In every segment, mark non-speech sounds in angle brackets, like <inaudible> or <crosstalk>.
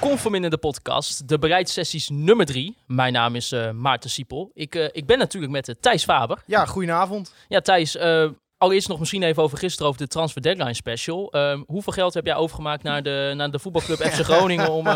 Conform in de podcast, de bereidsessies nummer drie. Mijn naam is eh, Maarten Siepel. Ik, eh, ik ben natuurlijk met eh, Thijs Faber. Ja, goedenavond. Ja, Thijs, allereerst nog misschien even over gisteren over de Transfer Deadline Special. Ehm, hoeveel geld heb jij overgemaakt naar de, naar de voetbalclub FC <laughs> Groningen om,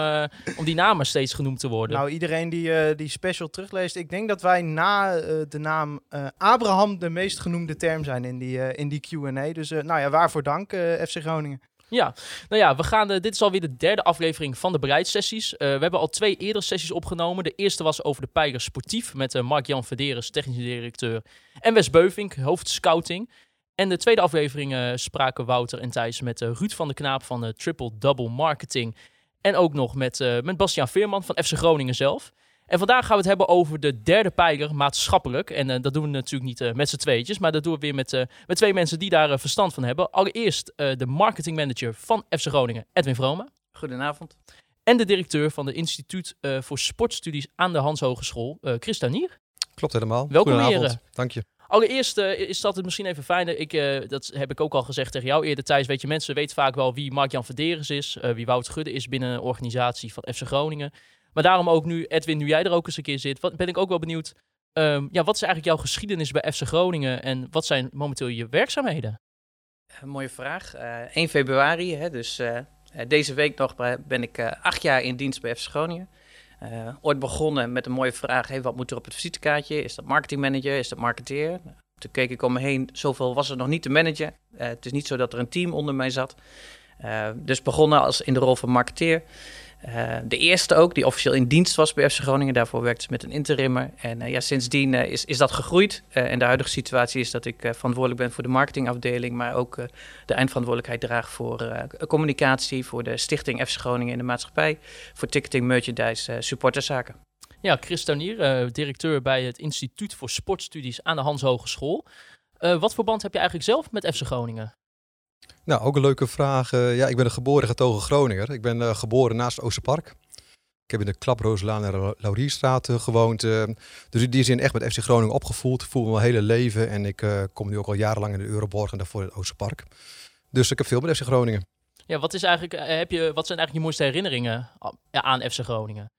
om die namen steeds genoemd te worden? Nou, iedereen die die special terugleest, ik denk dat wij na de naam Abraham de meest genoemde term zijn in die, in die Q&A. Dus nou ja, waarvoor dank FC Groningen. Ja, nou ja, we gaan, eh, dit is alweer de derde aflevering van de bereidsessies. Eh, we hebben al twee eerdere sessies opgenomen. De eerste was over de Pijler Sportief met eh, Mark-Jan Verderes, technische directeur, en Wes Beuvink, hoofdscouting. En de tweede aflevering spraken Wouter en Thijs met Ruud van de Knaap van Triple Double Marketing. En ook nog met, met Bastiaan Veerman van FC Groningen zelf. En vandaag gaan we het hebben over de derde pijler maatschappelijk. En eh, dat doen we natuurlijk niet eh, met z'n tweetjes, maar dat doen we weer met, eh, met twee mensen die daar verstand van hebben. Allereerst eh, de marketingmanager van FC Groningen, Edwin Vrome. Goedenavond. En de directeur van het Instituut eh, voor Sportstudies aan de Hans Hogeschool, eh Chris Tuinier. Klopt helemaal. Welkom, Goedenavond. heren. Dank je. Allereerst eh, is dat het misschien even fijn. Ik, eh, dat heb ik ook al gezegd tegen jou eerder, Thijs. Weet je, mensen weten vaak wel wie Mark-Jan Verderes is, eh, wie Wout Gudde is binnen een organisatie van FC Groningen. Maar daarom ook nu, Edwin, nu jij er ook eens een keer zit, wat, ben ik ook wel benieuwd. ehm, ja, wat is eigenlijk jouw geschiedenis bij FC Groningen en wat zijn momenteel je werkzaamheden? Een mooie vraag. Eh 1 februari, hè, dus eh, eh, deze week nog eh, ben ik eh, acht jaar in dienst bij FC Groningen. Eh, ooit begonnen met een mooie vraag, hey, wat moet er op het visitekaartje? Is dat marketingmanager, is dat marketeer? Nou, Toen keek ik om me heen, zoveel was er nog niet te managen. Eh, het is niet zo dat er een team onder mij zat. Eh, dus begonnen als in de rol van marketeer. Eh, de eerste ook, die officieel in dienst was bij FC Groningen. Daarvoor werkte ze met een interimmer. En eh, ja, sindsdien eh, is, is dat gegroeid. En de huidige situatie is dat ik verantwoordelijk ben voor de marketingafdeling. Maar ook de eindverantwoordelijkheid draag voor communicatie. Voor de stichting FC Groningen in de maatschappij. Voor ticketing, merchandise, supporterzaken. Ja, Chris Tuinier, eh, directeur bij het Instituut voor Sportstudies aan de Hans Hogeschool. Wat voor band heb je eigenlijk zelf met FC Groningen? Nou, ook een leuke vraag. Eh, ja, ik ben een geboren getogen Groninger. Ik ben eh, geboren naast Oosterpark. Ik heb in de Klaprooslaan en Laurierstraat eh, gewoond. dus in die zin echt met FC Groningen opgevoed. Ik voel me mijn hele leven. En ik kom nu ook al jarenlang in de Euroborg en daarvoor in het Oosterpark. Dus ik heb veel met FC Groningen. Ja, wat, is eigenlijk, heb je, wat zijn eigenlijk je mooiste herinneringen aan FC Groningen?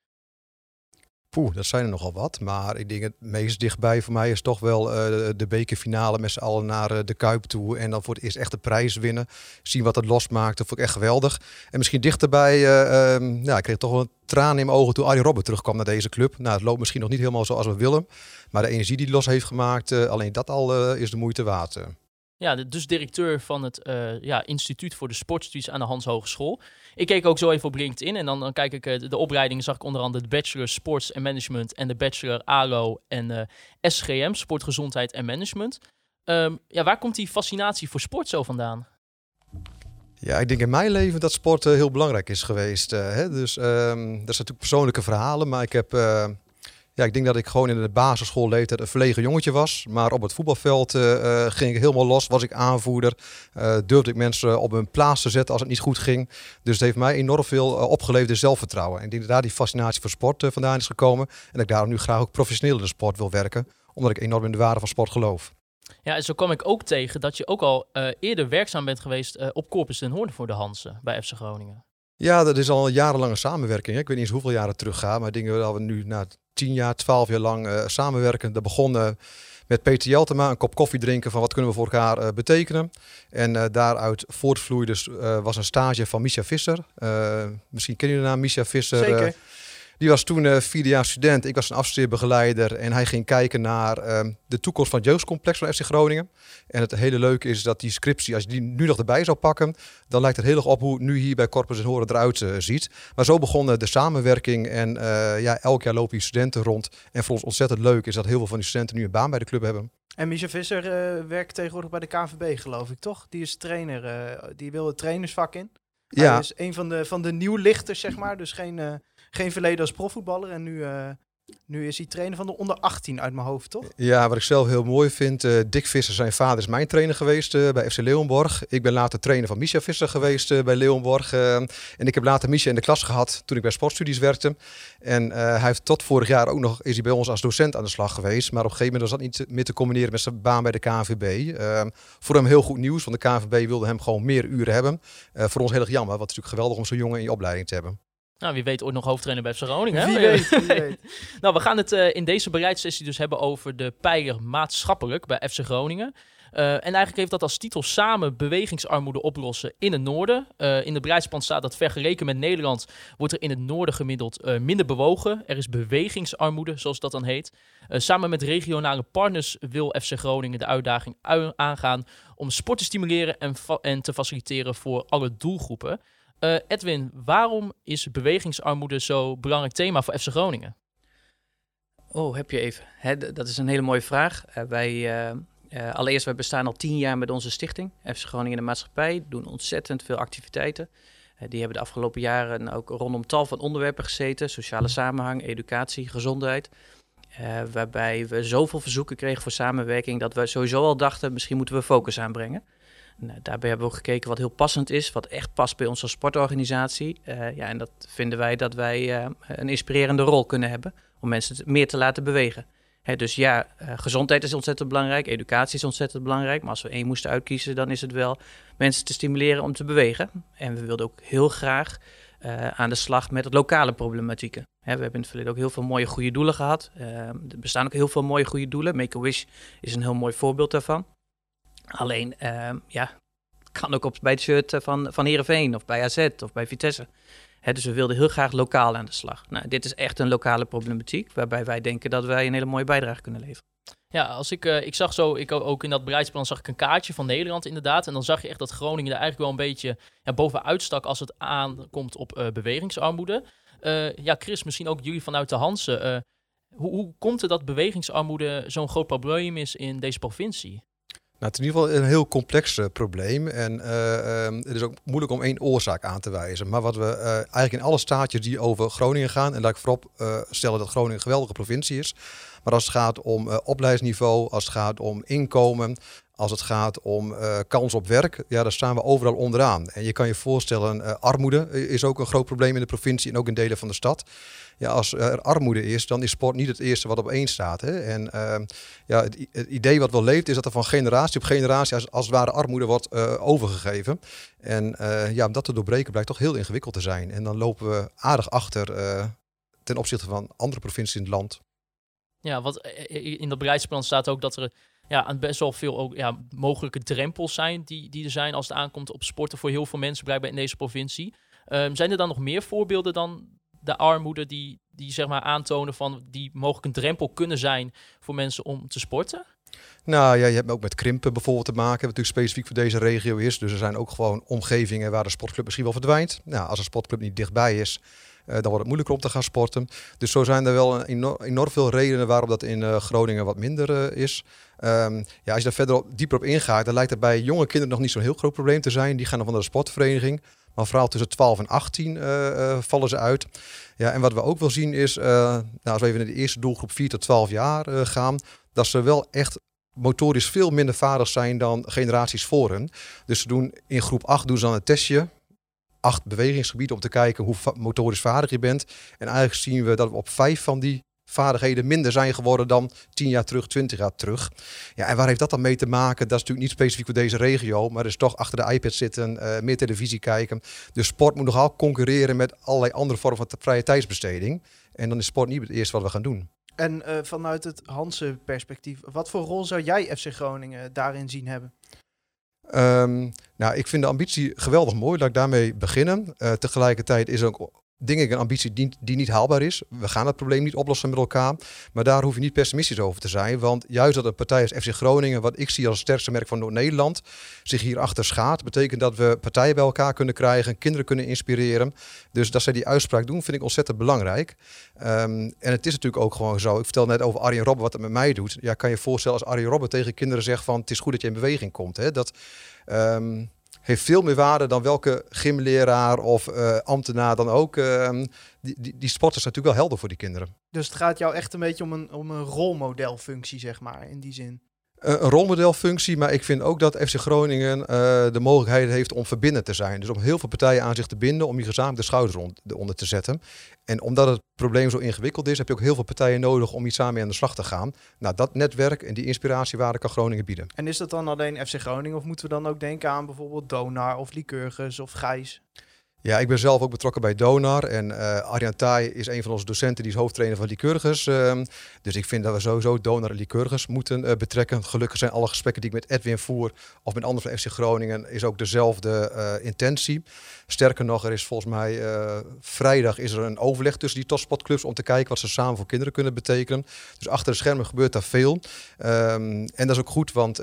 Poeh, dat zijn er nogal wat. Maar ik denk het meest dichtbij voor mij is toch wel eh, de bekerfinale met z'n allen naar eh, de Kuip toe. En dan voor het eerst echt de prijs winnen. Zien wat het losmaakt. Dat vond ik echt geweldig. En misschien dichterbij, eh, ehm, ja, ik kreeg toch wel een traan in mijn ogen toen Arjen Robben terugkwam naar deze club. Nou, het loopt misschien nog niet helemaal zoals we willen. Maar de energie die hij los heeft gemaakt, alleen dat al is de moeite waard. Ja, dus directeur van het ja, Instituut voor de Sportstudies aan de Hans Hogeschool. Ik keek ook zo even op LinkedIn en dan, dan kijk ik eh, de, de opleidingen, zag ik onder andere de Bachelor Sports en Management en de Bachelor ALO en eh, SGM, Sport, Gezondheid en Management. Ehm, ja, waar komt die fascinatie voor sport zo vandaan? Ja, ik denk in mijn leven dat sport eh, heel belangrijk is geweest. eh, hè? Dus ehm, dat zijn natuurlijk persoonlijke verhalen, maar ik heb... ja, ik denk dat ik gewoon in de basisschoolleeftijd een verlegen jongetje was. Maar op het voetbalveld eh, eh, ging ik helemaal los, was ik aanvoerder. Eh, durfde ik mensen op hun plaats te zetten als het niet goed ging. Dus het heeft mij enorm veel opgeleverd in zelfvertrouwen. En ik denk dat daar die fascinatie voor sport vandaan is gekomen. En dat ik daarom nu graag ook professioneel in de sport wil werken. Omdat ik enorm in de waarde van sport geloof. Ja, en zo kwam ik ook tegen dat je ook al eerder werkzaam bent geweest op Corpus Hoorn voor de Hansen bij FC Groningen. Ja, dat is al een jarenlange samenwerking. hè. Ik weet niet eens hoeveel jaren terug gaan, maar ik denk dat we nu na tien jaar, twaalf jaar lang eh, samenwerken. Dat begon eh, met Peter Jeltema, een kop koffie drinken van wat kunnen we voor elkaar eh, betekenen. En eh, daaruit voortvloeide dus, was een stage van Misha Visser. Misschien kennen jullie de naam Misha Visser. Zeker. Die was toen eh vierde jaar student. Ik was een afstudeerbegeleider. En hij ging kijken naar ehm, de toekomst van het jeugdcomplex van FC Groningen. En het hele leuke is dat die scriptie, als je die nu nog erbij zou pakken, dan lijkt het heel erg op hoe het nu hier bij Corpus en Horen eruit eh, ziet. Maar zo begon de samenwerking. En eh, ja, elk jaar lopen die studenten rond. En voor ons ontzettend leuk is dat heel veel van die studenten nu een baan bij de club hebben. En Micha Visser werkt tegenwoordig bij de KNVB, geloof ik, toch? Die is trainer, die wil het trainersvak in. Ja, is een van de, van de nieuwlichters, zeg maar. Dus geen, geen verleden als profvoetballer en nu, eh, nu is hij trainer van de onder 18 uit mijn hoofd, toch? Ja, wat ik zelf heel mooi vind. eh Dick Visser, zijn vader, is mijn trainer geweest eh, bij FC Leeuwenborg. Ik ben later trainer van Misha Visser geweest bij Leeuwenborg. en ik heb later Misha in de klas gehad toen ik bij sportstudies werkte. En hij heeft tot vorig jaar ook nog, is hij bij ons als docent aan de slag geweest. Maar op een gegeven moment was dat niet meer te combineren met zijn baan bij de KNVB. Eh, voor hem heel goed nieuws, want de KNVB wilde hem gewoon meer uren hebben. Voor ons heel erg jammer, want het is natuurlijk geweldig om zo'n jongen in je opleiding te hebben. Nou, wie weet ooit nog hoofdtrainer bij FC Groningen. hè? Wie weet, wie weet. <laughs> Nou, we gaan het eh, in deze bereidssessie dus hebben over de pijler maatschappelijk bij FC Groningen. Eh, en eigenlijk heeft dat als titel samen bewegingsarmoede oplossen in het noorden. Eh, in de bereidsplan staat dat vergeleken met Nederland wordt er in het noorden gemiddeld minder bewogen. Er is bewegingsarmoede, zoals dat dan heet. Samen met regionale partners wil FC Groningen de uitdaging ui- aangaan om sport te stimuleren en, en te faciliteren voor alle doelgroepen. Eh, Edwin, waarom is bewegingsarmoede zo'n belangrijk thema voor FC Groningen? Oh, heb je even. Dat is een hele mooie vraag. Eh, wij, eh, allereerst, wij bestaan al tien jaar met onze stichting, FC Groningen de Maatschappij, doen ontzettend veel activiteiten. Die hebben de afgelopen jaren ook rondom tal van onderwerpen gezeten. Sociale samenhang, educatie, gezondheid. Waarbij we zoveel verzoeken kregen voor samenwerking dat we sowieso al dachten, misschien moeten we focus aanbrengen. Nou, daarbij hebben we ook gekeken wat heel passend is, wat echt past bij ons als sportorganisatie. Eh, ja, en dat vinden wij dat wij eh, een inspirerende rol kunnen hebben om mensen meer te laten bewegen. Hè, dus ja, gezondheid is ontzettend belangrijk, educatie is ontzettend belangrijk. Maar als we één moesten uitkiezen, dan is het wel mensen te stimuleren om te bewegen. En we wilden ook heel graag aan de slag met lokale problematieken. Hè, we hebben in het verleden ook heel veel mooie goede doelen gehad. Eh, er bestaan ook heel veel mooie goede doelen. Make-A-Wish is een heel mooi voorbeeld daarvan. Alleen, eh, ja, kan ook op, bij het shirt eh, van, van Heerenveen of bij AZ of bij Vitesse. Dus we wilden heel graag lokaal aan de slag. Nou, dit is echt een lokale problematiek, waarbij wij denken dat wij een hele mooie bijdrage kunnen leveren. Ja, als ik, eh, ik zag zo, ik ook in dat bereidsplan zag ik een kaartje van Nederland inderdaad. En dan zag je echt dat Groningen er eigenlijk wel een beetje ja, bovenuit stak als het aankomt op eh, bewegingsarmoede. Ja, Chris, misschien ook jullie vanuit de Hansen. hoe, hoe komt het dat bewegingsarmoede zo'n groot probleem is in deze provincie? Nou, het is in ieder geval een heel complex eh, probleem. En eh, ehm, het is ook moeilijk om één oorzaak aan te wijzen. Maar wat we eh, eigenlijk in alle staatjes die over Groningen gaan, en laat ik voorop stellen dat Groningen een geweldige provincie is. Maar als het gaat om opleidingsniveau, als het gaat om inkomen, als het gaat om eh, kans op werk, ja, daar staan we overal onderaan. En je kan je voorstellen, eh, armoede is ook een groot probleem in de provincie en ook in delen van de stad. Ja, als er armoede is, dan is sport niet het eerste wat op één staat. Hè? En ehm, ja, het, idee wat wel leeft is dat er van generatie op generatie als, het ware armoede wordt eh, overgegeven. En ja, om dat te doorbreken blijkt toch heel ingewikkeld te zijn. En dan lopen we aardig achter ten opzichte van andere provincies in het land. Ja, wat in dat bereidsplan staat ook dat er ja, aan best wel veel ook, ja, mogelijke drempels zijn die, die er zijn als het aankomt op sporten voor heel veel mensen blijkbaar in deze provincie. Ehm, zijn er dan nog meer voorbeelden dan de armoede die, die zeg maar aantonen van die mogelijk een drempel kunnen zijn voor mensen om te sporten? Nou ja, je hebt ook met krimpen bijvoorbeeld te maken, wat natuurlijk specifiek voor deze regio is. Dus er zijn ook gewoon omgevingen waar de sportclub misschien wel verdwijnt. Nou, als een sportclub niet dichtbij is, dan wordt het moeilijker om te gaan sporten. Dus zo zijn er wel enorm, enorm veel redenen waarom dat in eh, Groningen wat minder eh, is. Ehm, ja, als je daar verder op, dieper op ingaat, dan lijkt het bij jonge kinderen nog niet zo'n heel groot probleem te zijn. Die gaan dan van de sportvereniging. Maar vooral tussen 12 en 18 eh, eh, vallen ze uit. Ja, en wat we ook wel zien is, eh, nou, als we even naar de eerste doelgroep 4 tot 12 jaar eh, gaan, dat ze wel echt motorisch veel minder vaardig zijn dan generaties voor hen. Dus ze doen in groep 8 doen ze dan een testje. Acht bewegingsgebieden om te kijken hoe motorisch vaardig je bent. En eigenlijk zien we dat we op vijf van die vaardigheden minder zijn geworden dan 10 jaar terug, 20 jaar terug. Ja, en waar heeft dat dan mee te maken? Dat is natuurlijk niet specifiek voor deze regio, maar is toch achter de iPad zitten, eh, meer televisie kijken. Dus sport moet nogal concurreren met allerlei andere vormen van vrije tijdsbesteding. En dan is sport niet het eerste wat we gaan doen. En eh, vanuit het Hanse perspectief, wat voor rol zou jij FC Groningen daarin zien hebben? Ehm, nou, ik vind de ambitie geweldig mooi. Laat ik daarmee beginnen. Eh, tegelijkertijd is ook denk ik een ambitie die, niet haalbaar is. We gaan het probleem niet oplossen met elkaar. Maar daar hoef je niet pessimistisch over te zijn. Want juist dat een partij als FC Groningen, wat ik zie als het sterkste merk van Noord-Nederland, zich hierachter schaadt, betekent dat we partijen bij elkaar kunnen krijgen, kinderen kunnen inspireren. Dus dat zij die uitspraak doen, vind ik ontzettend belangrijk. Ehm, en het is natuurlijk ook gewoon zo. Ik vertel net over Arjen Robben wat het met mij doet. Ja, kan je je voorstellen als Arjen Robben tegen kinderen zegt van het is goed dat je in beweging komt. Hè? Dat, ehm, heeft veel meer waarde dan welke gymleraar of eh, ambtenaar dan ook. Ehm, die, die, die sport is natuurlijk wel helder voor die kinderen. Dus het gaat jou echt een beetje om een, om een rolmodelfunctie, zeg maar, in die zin. Eh, een rolmodelfunctie, maar ik vind ook dat FC Groningen eh, de mogelijkheid heeft om verbindend te zijn. Dus om heel veel partijen aan zich te binden, om die gezamenlijk de schouders onder te zetten. En omdat het probleem zo ingewikkeld is, heb je ook heel veel partijen nodig om iets samen aan de slag te gaan. Nou, dat netwerk en die inspiratiewaarde kan Groningen bieden. En is dat dan alleen FC Groningen of moeten we dan ook denken aan bijvoorbeeld Donar of Lycurgus of Gijs? Ja, ik ben zelf ook betrokken bij Donar. En uh, Arjan is een van onze docenten, die is hoofdtrainer van Lycurgus. Uh, dus ik vind dat we sowieso Donar en Lycurgus moeten uh, betrekken. Gelukkig zijn alle gesprekken die ik met Edwin voer of met anderen van FC Groningen, is ook dezelfde uh, intentie. Sterker nog, er is volgens mij vrijdag is er een overleg tussen die topsportclubs om te kijken wat ze samen voor kinderen kunnen betekenen. Dus achter de schermen gebeurt daar veel. Um, en dat is ook goed, want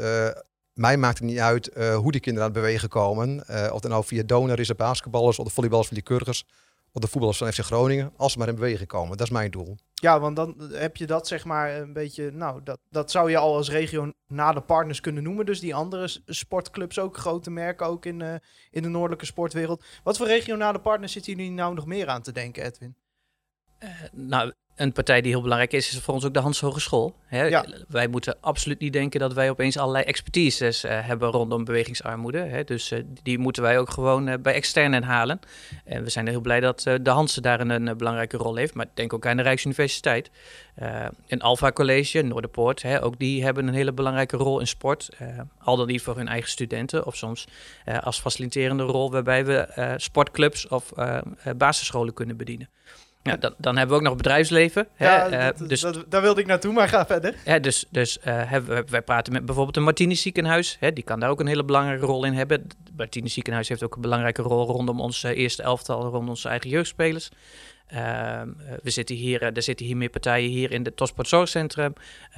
mij maakt het niet uit uh, hoe die kinderen aan het bewegen komen. Uh, of het nou via donor is, de basketballers, of de volleyballers van die Kurgers, of de voetballers van FC Groningen. Als ze maar in beweging komen. Dat is mijn doel. Ja, want dan heb je dat zeg maar een beetje, nou, dat, dat zou je al als regionale partners kunnen noemen. Dus die andere sportclubs ook, grote merken ook in, in de noordelijke sportwereld. Wat voor regionale partners zitten jullie nou nog meer aan te denken, Edwin? Nou, een partij die heel belangrijk is, is voor ons ook de Hans Hogeschool. Hè? Ja. Wij moeten absoluut niet denken dat wij opeens allerlei expertises uh, hebben rondom bewegingsarmoede. Hè? Dus uh, die moeten wij ook gewoon uh, bij externen halen. En we zijn heel blij dat de Hansen daar een, een, belangrijke rol heeft. Maar denk ook aan de Rijksuniversiteit. een Alpha College, Noorderpoort, hè? ook die hebben een hele belangrijke rol in sport. al dan niet voor hun eigen studenten of soms als faciliterende rol waarbij we sportclubs of basisscholen kunnen bedienen. Ja, dan, dan, hebben we ook nog bedrijfsleven. Ja, hè, dat, uh, dus, dat, daar wilde ik naartoe, maar ga verder. Ja, dus dus uh, hebben, wij praten met bijvoorbeeld een Martini ziekenhuis. Hè, die kan daar ook een hele belangrijke rol in hebben. Het Martini ziekenhuis heeft ook een belangrijke rol rondom ons eerste elftal, rondom onze eigen jeugdspelers. Uh, we zitten hier, er zitten hier meer partijen hier in het Tosport Zorgcentrum,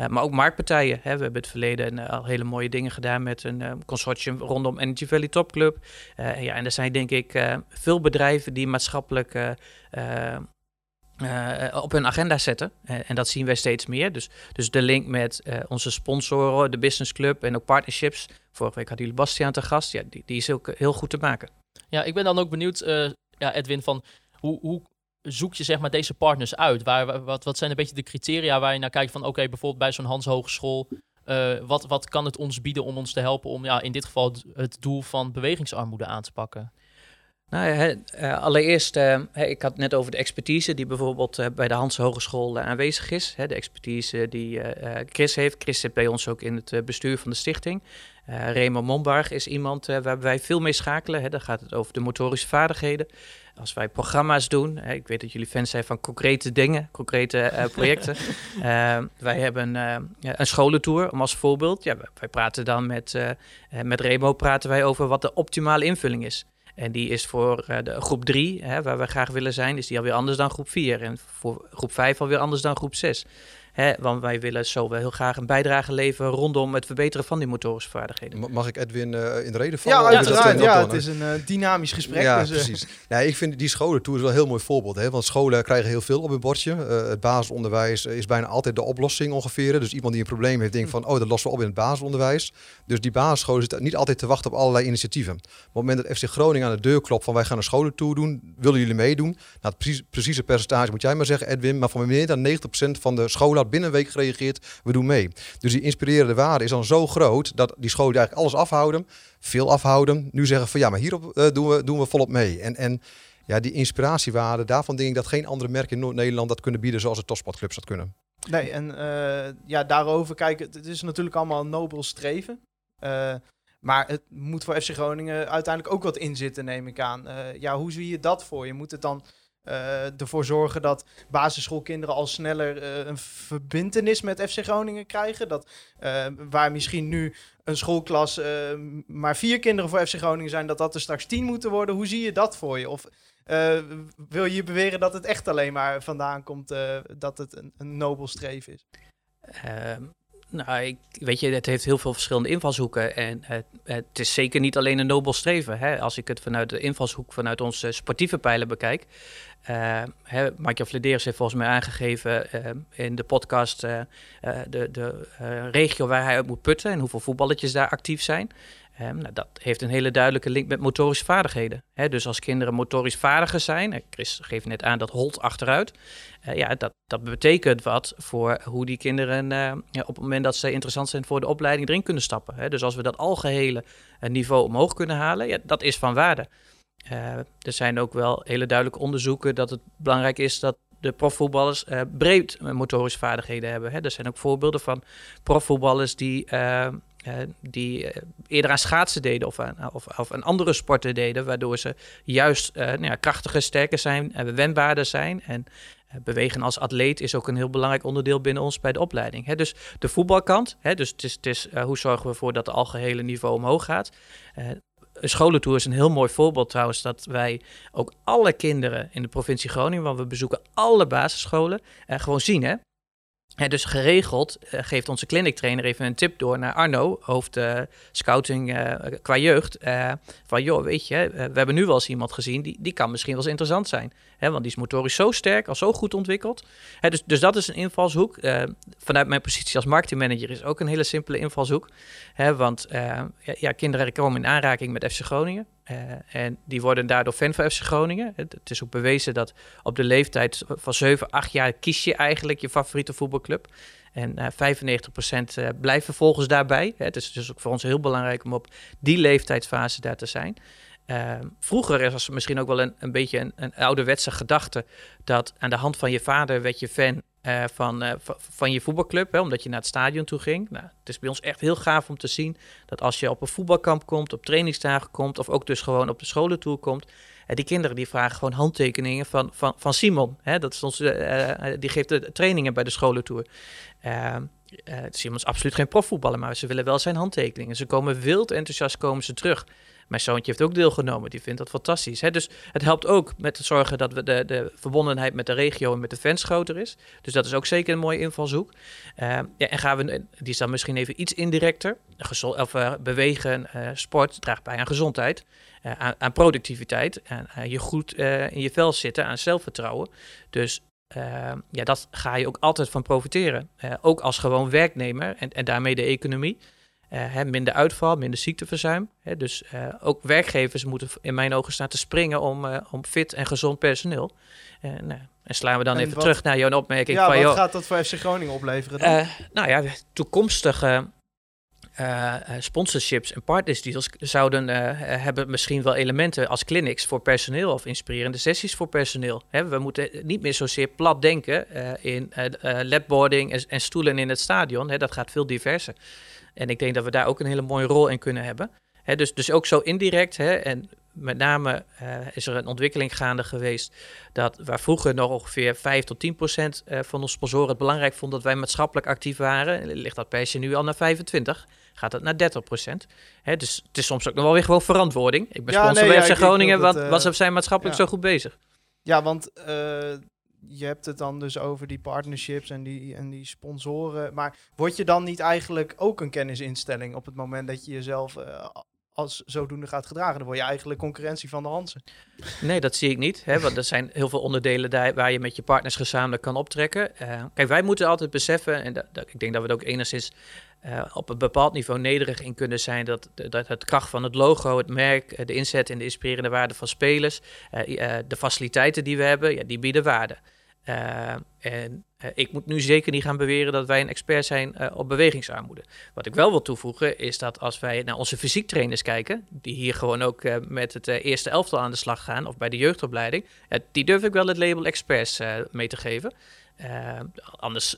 maar ook marktpartijen. Hè. We hebben het verleden al hele mooie dingen gedaan met een consortium rondom Energy Valley Top Club. ja, en er zijn denk ik veel bedrijven die maatschappelijk uh, op hun agenda zetten. Uh, en dat zien wij steeds meer. Dus, dus de link met uh, onze sponsoren, de Business Club en ook partnerships. Vorige week hadden jullie Bastiaan te gast. Ja, die, die is ook heel goed te maken. Ja, ik ben dan ook benieuwd, ja, Edwin, van hoe, hoe zoek je zeg maar deze partners uit? Waar, wat, wat zijn een beetje de criteria waar je naar kijkt van oké, bijvoorbeeld bij zo'n Hans Hogeschool. wat, wat kan het ons bieden om ons te helpen om ja, in dit geval het doel van bewegingsarmoede aan te pakken? Nou uh, allereerst, uh, ik had het net over de expertise die bijvoorbeeld uh, bij de Hans Hogeschool aanwezig is. De expertise die Chris heeft. Chris zit bij ons ook in het bestuur van de stichting. Remo Mombarg is iemand waar wij veel mee schakelen. Dan gaat het over de motorische vaardigheden. Als wij programma's doen, ik weet dat jullie fans zijn van concrete dingen, concrete <laughs> projecten. wij hebben een scholentour, om als voorbeeld. Ja, wij praten dan met, met Remo praten wij over wat de optimale invulling is. En die is voor uh, de groep 3, waar we graag willen zijn, is die alweer anders dan groep 4. En voor groep 5 alweer anders dan groep 6. Hè, want wij willen zo wel heel graag een bijdrage leveren rondom het verbeteren van die motorische vaardigheden. Mag ik Edwin uh, in de reden vallen? Ja, uiteraard. Ja, het is een uh, dynamisch gesprek. Ja, dus, precies. ja, ik vind die scholentour wel een heel mooi voorbeeld. Hè? Want scholen krijgen heel veel op hun bordje. Uh, het basisonderwijs is bijna altijd de oplossing ongeveer. Dus iemand die een probleem heeft, denkt van, oh, dat lossen we op in het basisonderwijs. Dus die basisscholen zitten niet altijd te wachten op allerlei initiatieven. Op het moment dat FC Groningen aan de deur klopt van, wij gaan een scholentour doen, willen jullie meedoen? Nou, het precies, precieze percentage moet jij maar zeggen, Edwin. Maar van meer dan 90% van de scholen binnen een week gereageerd we doen mee. Dus die inspirerende waarde is dan zo groot dat die scholen eigenlijk alles afhouden, veel afhouden. Nu zeggen van ja, maar hierop uh, doen, we, doen we volop mee. En, en ja, die inspiratiewaarde, daarvan denk ik dat geen andere merken in Noord-Nederland dat kunnen bieden zoals de topsportclubs dat kunnen. Nee, en uh, ja, daarover kijken, het is natuurlijk allemaal een nobel streven. Uh, maar het moet voor FC Groningen uiteindelijk ook wat inzitten, neem ik aan. ja, hoe zie je dat voor je? Moet het dan uh, ervoor zorgen dat basisschoolkinderen al sneller uh, een verbindenis met FC Groningen krijgen. Dat, uh, waar misschien nu een schoolklas maar vier kinderen voor FC Groningen zijn, dat dat er straks tien moeten worden. Hoe zie je dat voor je? Of wil je beweren dat het echt alleen maar vandaan komt dat het een, een nobel streven is? Ehm, nou, ik, weet je, het heeft heel veel verschillende invalshoeken. En het, het is zeker niet alleen een nobel streven. Hè? Als ik het vanuit de invalshoek, vanuit onze sportieve pijlen bekijk. Uh, hè, Michael heeft volgens mij aangegeven uh, in de podcast uh, de, de regio waar hij uit moet putten en hoeveel voetballetjes daar actief zijn. Nou, dat heeft een hele duidelijke link met motorische vaardigheden. Dus als kinderen motorisch vaardiger zijn, Chris geeft net aan dat holt achteruit, ja, dat, dat betekent wat voor hoe die kinderen ja, op het moment dat ze interessant zijn voor de opleiding erin kunnen stappen. Dus als we dat algehele niveau omhoog kunnen halen, ja, dat is van waarde. Uh, er zijn ook wel hele duidelijke onderzoeken dat het belangrijk is dat de profvoetballers breed motorische vaardigheden hebben. Er zijn ook voorbeelden van profvoetballers die, die eerder aan schaatsen deden of aan, of, of andere sporten deden, waardoor ze juist nou ja, krachtiger, sterker zijn, en wendbaarder zijn. En bewegen als atleet is ook een heel belangrijk onderdeel binnen ons bij de opleiding. Hè. Dus de voetbalkant, hè, dus het is, het is hoe zorgen we ervoor dat het algehele niveau omhoog gaat een scholentour is een heel mooi voorbeeld trouwens, dat wij ook alle kinderen in de provincie Groningen, want we bezoeken alle basisscholen, uh, gewoon zien. Hè? Dus geregeld uh, geeft onze clinic trainer even een tip door naar Arno, hoofd uh, scouting uh, qua jeugd. van joh, weet je, we hebben nu wel eens iemand gezien, die, die kan misschien wel eens interessant zijn. Hè, want die is motorisch zo sterk, al zo goed ontwikkeld. Hè, dus, dus dat is een invalshoek. vanuit mijn positie als marketingmanager is ook een hele simpele invalshoek. Hè, want ja, kinderen komen in aanraking met FC Groningen. Uh, en die worden daardoor fan van FC Groningen. Het, is ook bewezen dat op de leeftijd van 7, 8 jaar kies je eigenlijk je favoriete voetbalclub. En uh, 95% uh, blijft vervolgens daarbij. Het is dus ook voor ons heel belangrijk om op die leeftijdsfase daar te zijn. Uh, vroeger was het misschien ook wel een, een beetje een, een ouderwetse gedachte dat aan de hand van je vader werd je fan uh, van, uh, van je voetbalclub, hè, omdat je naar het stadion toe ging. Nou, het is bij ons echt heel gaaf om te zien dat als je op een voetbalkamp komt, op trainingsdagen komt, of ook dus gewoon op de scholen toe komt, uh, die kinderen die vragen gewoon handtekeningen van, van, van Simon. Hè, dat is ons, die geeft de trainingen bij de scholentour. Simon is absoluut geen profvoetballer, maar ze willen wel zijn handtekeningen. Ze komen wild enthousiast komen ze terug. Mijn zoontje heeft ook deelgenomen. Die vindt dat fantastisch. Hè? Dus het helpt ook met te zorgen dat we de, de verbondenheid met de regio en met de fans groter is. Dus dat is ook zeker een mooie invalshoek. Uh, ja, en gaan we, die is dan misschien even iets indirecter. Of, uh, bewegen, uh, sport draagt bij aan gezondheid, aan, aan, productiviteit. Aan, je goed in je vel zitten, aan zelfvertrouwen. Dus ja, dat ga je ook altijd van profiteren. ook als gewoon werknemer en, en daarmee de economie. Uh, minder uitval, minder ziekteverzuim. Hè, dus uh, ook werkgevers moeten in mijn ogen staan te springen om, uh, om fit en gezond personeel. en slaan we dan En even wat- terug naar jouw opmerking. Ja, van, wat joh, gaat dat voor FC Groningen opleveren dan? eh, nou ja, toekomstige eh, eh, sponsorships en partnersdeals zouden eh, hebben misschien wel elementen als clinics voor personeel of inspirerende sessies voor personeel. Hè, we moeten niet meer zozeer plat denken eh, in eh eh, ledboarding en, en stoelen in het stadion. Hè, dat gaat veel diverser. En ik denk dat we daar ook een hele mooie rol in kunnen hebben. Dus, dus ook zo indirect. En met name eh, is er een ontwikkeling gaande geweest dat waar vroeger nog ongeveer 5 tot 10 procent eh, van onze sponsoren het belangrijk vond dat wij maatschappelijk actief waren, ligt dat percentage nu al naar 25. Gaat het naar 30 procent. Dus het is soms ook nog wel weer gewoon verantwoording. Ik ben Ja, sponsor nee, bij FC Groningen, dat want, het, want eh, zijn maatschappelijk ja. zo goed bezig. Ja, want eh, je hebt het dan dus over die partnerships en die, en die sponsoren. Maar word je dan niet eigenlijk ook een kennisinstelling op het moment dat je jezelf eh, als zodoende gaat gedragen? Dan word je eigenlijk concurrentie van de Hansen. Nee, dat zie ik niet. Hè, want er zijn heel veel onderdelen waar je met je partners gezamenlijk kan optrekken. Eh, kijk, wij moeten altijd beseffen, en ik denk dat we er ook enigszins eh, op een bepaald niveau nederig in kunnen zijn, dat, dat het kracht van het logo, het merk, de inzet en de inspirerende waarde van spelers, de faciliteiten die we hebben, ja, die bieden waarde. Eh, en eh, ik moet nu zeker niet gaan beweren dat wij een expert zijn eh, op bewegingsarmoede. Wat ik wel wil toevoegen is dat als wij naar onze fysiektrainers kijken, die hier gewoon ook met het eerste elftal aan de slag gaan, of bij de jeugdopleiding, die durf ik wel het label experts mee te geven. Anders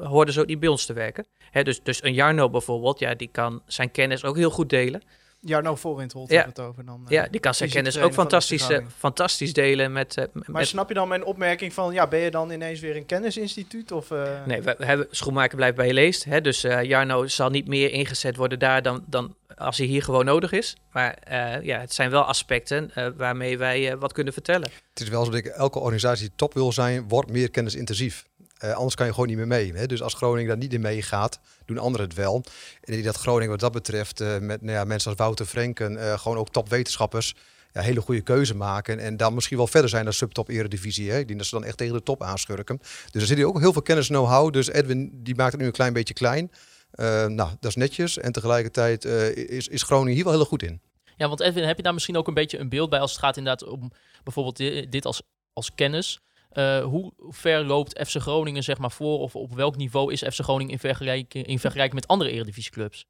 hoorden ze ook niet bij ons te werken. Hè, dus, dus een Jarno bijvoorbeeld, ja, die kan zijn kennis ook heel goed delen. Jarno Voorwindholt Ja. hebben we het over dan. eh. Ja, die kan zijn kennis ook fantastisch, eh, fantastisch delen met... eh, Maar met snap je dan mijn opmerking van, ja, ben je dan ineens weer een kennisinstituut? Of, eh, Nee, we, hebben schoenmaker blijft bij je leest. Hè? Dus eh, Jarno zal niet meer ingezet worden daar dan, dan als hij hier gewoon nodig is. Maar eh, ja, het zijn wel aspecten eh, waarmee wij wat kunnen vertellen. Het is wel zo dat ik, elke organisatie die top wil zijn, wordt meer kennisintensief. Eh, anders kan je gewoon niet meer mee. Hè? Dus als Groningen daar niet in meegaat, doen anderen het wel. En dat Groningen wat dat betreft, eh, met nou ja, mensen als Wouter Frenken, eh, gewoon ook topwetenschappers, ja, hele goede keuze maken. En dan misschien wel verder zijn dan subtop eredivisie. Hè. Ik dat ze dan echt tegen de top aanschurken. Dus er zit hier ook heel veel kennis en know-how. Dus Edwin die maakt het nu een klein beetje klein. Nou, dat is netjes. En tegelijkertijd is, is Groningen hier wel heel goed in. Ja, want Edwin, heb je daar misschien ook een beetje een beeld bij als het gaat inderdaad om bijvoorbeeld dit als, als kennis? Uh, hoe ver loopt FC Groningen zeg maar voor of op welk niveau is FC Groningen in vergelijking, in vergelijking met andere eredivisieclubs?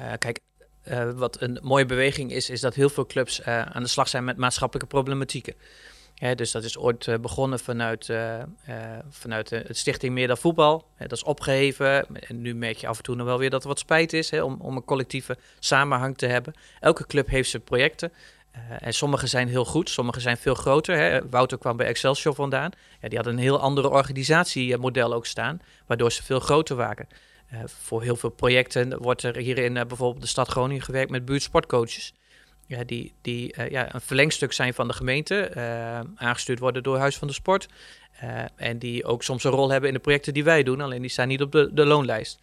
Uh, kijk, uh, wat een mooie beweging is, is dat heel veel clubs aan de slag zijn met maatschappelijke problematieken. Dus dat is ooit begonnen vanuit, vanuit het Stichting Meer dan Voetbal. dat is opgeheven. En nu merk je af en toe nog wel weer dat er wat spijt is hè, om, om een collectieve samenhang te hebben. Elke club heeft zijn projecten. Uh, en sommige zijn heel goed, sommige zijn veel groter. Hè. Wouter kwam bij Excelsior vandaan. Ja, die hadden een heel andere organisatiemodel ook staan, waardoor ze veel groter waren. Uh, voor heel veel projecten wordt er hier in uh, bijvoorbeeld de stad Groningen gewerkt met buurtsportcoaches. Ja, die die ja, een verlengstuk zijn van de gemeente, aangestuurd worden door Huis van de Sport. en die ook soms een rol hebben in de projecten die wij doen, alleen die staan niet op de, de loonlijst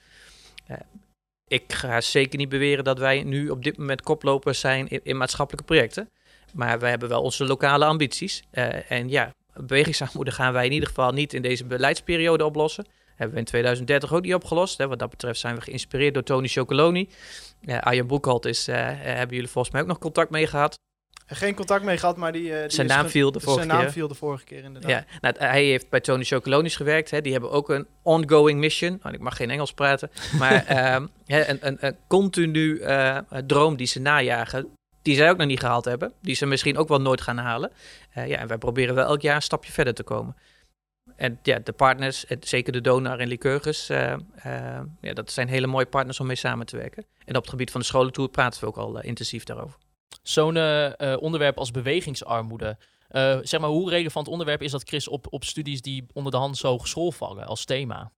ik ga zeker niet beweren dat wij nu op dit moment koplopers zijn in, maatschappelijke projecten. Maar wij hebben wel onze lokale ambities. Uh, en ja, bewegingsarmoede gaan wij in ieder geval niet in deze beleidsperiode oplossen. Hebben we in 2030 ook niet opgelost. Hè. Wat dat betreft zijn we geïnspireerd door Tony Chocoloni. Uh, Arjen Boekholt is, uh, hebben jullie volgens mij ook nog contact mee gehad geen contact mee gehad, maar die... Uh, die zijn naam viel de vorige zijn keer. naam viel de vorige keer inderdaad. Ja, nou, hij heeft bij Tony Chocolonis gewerkt. Hè. Die hebben ook een ongoing mission. Nou, ik mag geen Engels praten. Maar <laughs> um, een, een, een continu uh, droom die ze najagen. Die zij ook nog niet gehaald hebben. Die ze misschien ook wel nooit gaan halen. Uh, ja, en wij proberen wel elk jaar een stapje verder te komen. En ja, de partners, zeker de donor en Lycurgus, ja, dat zijn hele mooie partners om mee samen te werken. En op het gebied van de scholentour praten we ook al intensief daarover. Zo'n uh, onderwerp als bewegingsarmoede. Uh, zeg maar, hoe relevant onderwerp is dat, Chris, op, op studies die onder de Hans Hogeschool vallen als thema?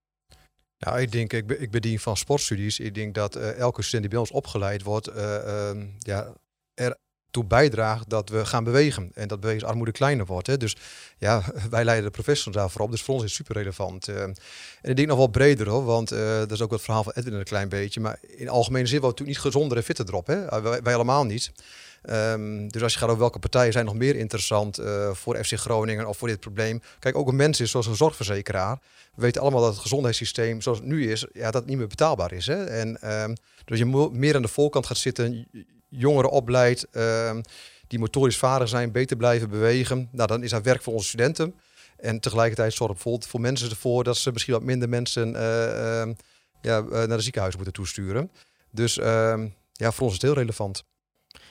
Nou, ik denk, ik, ik bedien van sportstudies. Ik denk dat elke student die bij ons opgeleid wordt, uh, ja, er toe bijdraagt dat we gaan bewegen. En dat bewegingsarmoede kleiner wordt. Hè. Dus ja, <laughs> wij leiden de professionals daarvoor op. Dus voor ons is het super relevant. Uh, en ik denk nog wel breder hoor. Want uh, dat is ook het verhaal van Edwin een klein beetje. Maar in algemene zin wordt natuurlijk niet gezonder en fitter erop. Hè. Wij, wij allemaal niet. Um, dus als je gaat over welke partijen zijn nog meer interessant uh, voor FC Groningen of voor dit probleem. Kijk, ook een mens is zoals een zorgverzekeraar. We weten allemaal dat het gezondheidssysteem zoals het nu is, ja, dat niet meer betaalbaar is. Hè? En um, dus je meer aan de voorkant gaat zitten, jongeren opleidt, um, die motorisch vaardig zijn, beter blijven bewegen. Nou, dan is dat werk voor onze studenten. En tegelijkertijd zorgt bijvoorbeeld voor mensen ervoor dat ze misschien wat minder mensen uh, uh, ja, naar de ziekenhuis moeten toesturen. Dus ja, voor ons is het heel relevant.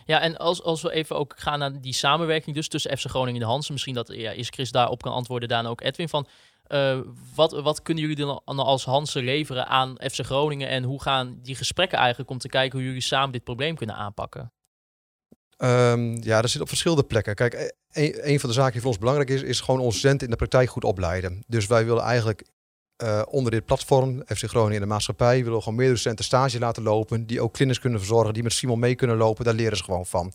Ja, en als, als we even ook gaan naar die samenwerking dus tussen FC Groningen en de Hansen, misschien dat ja, is Chris daarop kan antwoorden, daarna ook Edwin, van uh, wat, wat kunnen jullie dan als Hansen leveren aan FC Groningen en hoe gaan die gesprekken eigenlijk om te kijken hoe jullie samen dit probleem kunnen aanpakken? Um, ja, dat zit op verschillende plekken. Kijk, e-, een, een, van de zaken die voor ons belangrijk is, is gewoon onze studenten in de praktijk goed opleiden. Dus wij willen eigenlijk uh, onder dit platform, FC Groningen in de maatschappij, willen we gewoon meerdere studenten stage laten lopen, die ook klinisch kunnen verzorgen, die met Simon mee kunnen lopen, daar leren ze gewoon van.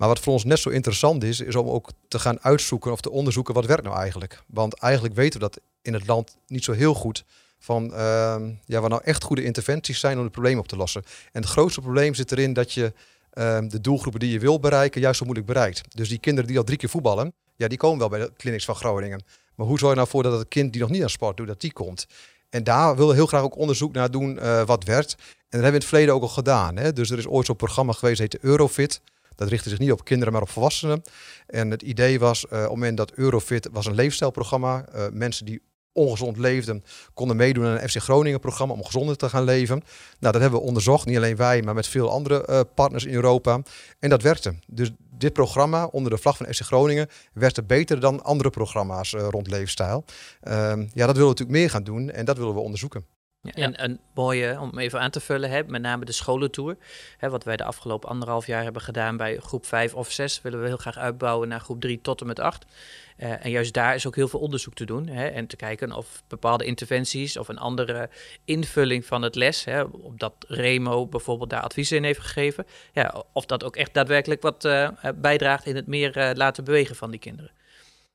Maar wat voor ons net zo interessant is, is om ook te gaan uitzoeken of te onderzoeken wat werkt nou eigenlijk. Want eigenlijk weten we dat in het land niet zo heel goed van uh, ja, wat nou echt goede interventies zijn om het probleem op te lossen. En het grootste probleem zit erin dat je uh, de doelgroepen die je wil bereiken juist zo moeilijk bereikt. Dus die kinderen die al drie keer voetballen, ja, die komen wel bij de clinics van Groningen. Maar hoe zorg je nou voor dat het kind die nog niet aan sport doet, dat die komt? En daar willen we heel graag ook onderzoek naar doen uh, wat werkt. En dat hebben we in het verleden ook al gedaan. Hè? Dus er is ooit zo'n programma geweest, dat heette Eurofit. Dat richtte zich niet op kinderen, maar op volwassenen. En het idee was, uh, op het moment dat Eurofit was een leefstijlprogramma. Uh, mensen die ongezond leefden, konden meedoen aan een FC Groningen programma om gezonder te gaan leven. Nou, dat hebben we onderzocht, niet alleen wij, maar met veel andere uh, partners in Europa. En dat werkte. Dus dit programma onder de vlag van FC Groningen werkte beter dan andere programma's rond leefstijl. Uh, ja, dat willen we natuurlijk meer gaan doen en dat willen we onderzoeken. En een mooie, om even aan te vullen, hè, met name de scholentour. Hè, wat wij de afgelopen anderhalf jaar hebben gedaan bij groep 5 of 6, willen we heel graag uitbouwen naar groep 3 tot en met 8. Uh, en juist daar is ook heel veel onderzoek te doen. Hè, en te kijken of bepaalde interventies of een andere invulling van het les, hè, op dat Remo bijvoorbeeld daar adviezen in heeft gegeven, ja, of dat ook echt daadwerkelijk wat uh, bijdraagt in het meer uh, laten bewegen van die kinderen.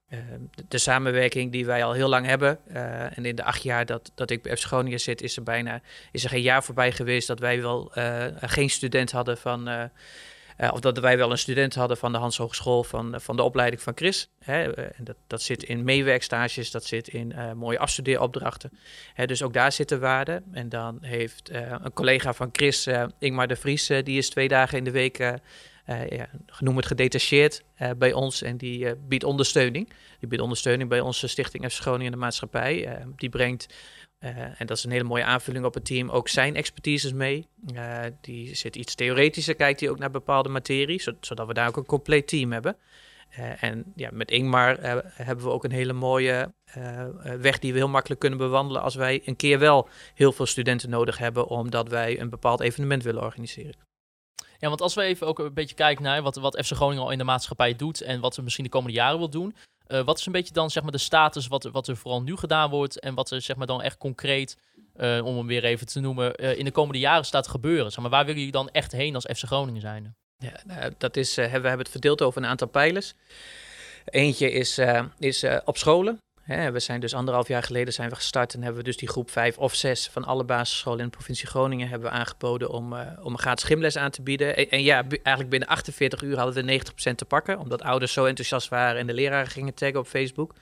Uh, de, samenwerking die wij al heel lang hebben. Uh, en in de acht jaar dat, dat ik bij FC Groningen zit, is er bijna is er geen jaar voorbij geweest dat wij wel uh, geen student hadden van Eh, of dat wij wel een student hadden van de Hans Hogeschool van, van de opleiding van Chris. Hè, eh, en dat, dat zit in meewerkstages, dat zit in eh, mooie afstudeeropdrachten. Hè, dus ook daar zitten waarde. En dan heeft eh, een collega van Chris, eh, Ingmar de Vries, eh, die is twee dagen in de week, eh eh, ja, genoem het gedetacheerd, eh, bij ons. En die eh, biedt ondersteuning. Die biedt ondersteuning bij onze stichting FC Groningen de Maatschappij. Eh, die brengt eh, en dat is een hele mooie aanvulling op het team. Ook zijn expertises mee. Eh, die zit iets theoretischer, kijkt hij ook naar bepaalde materie, zo- zodat we daar ook een compleet team hebben. Eh, en ja, met Ingmar eh, hebben we ook een hele mooie eh, eh, weg die we heel makkelijk kunnen bewandelen als wij een keer wel heel veel studenten nodig hebben, omdat wij een bepaald evenement willen organiseren. Ja, want als we even ook een beetje kijken naar wat, wat FC Groningen al in de maatschappij doet en wat we misschien de komende jaren wil doen. eh, wat is een beetje dan zeg maar de status wat, wat er vooral nu gedaan wordt en wat er zeg maar dan echt concreet, eh, om hem weer even te noemen, eh, in de komende jaren staat te gebeuren? Zeg maar, waar willen jullie dan echt heen als FC Groningen zijn? Ja, nou, dat is, we hebben het verdeeld over een aantal pijlers. Eentje is, is op scholen. Hè, we zijn dus anderhalf jaar geleden zijn we gestart en hebben we dus die groep 5 of 6 van alle basisscholen in de provincie Groningen hebben we aangeboden om, eh, om een gratis gymles aan te bieden. En, ja, eigenlijk binnen 48 uur hadden we 90% te pakken, omdat ouders zo enthousiast waren en de leraren gingen taggen op Facebook.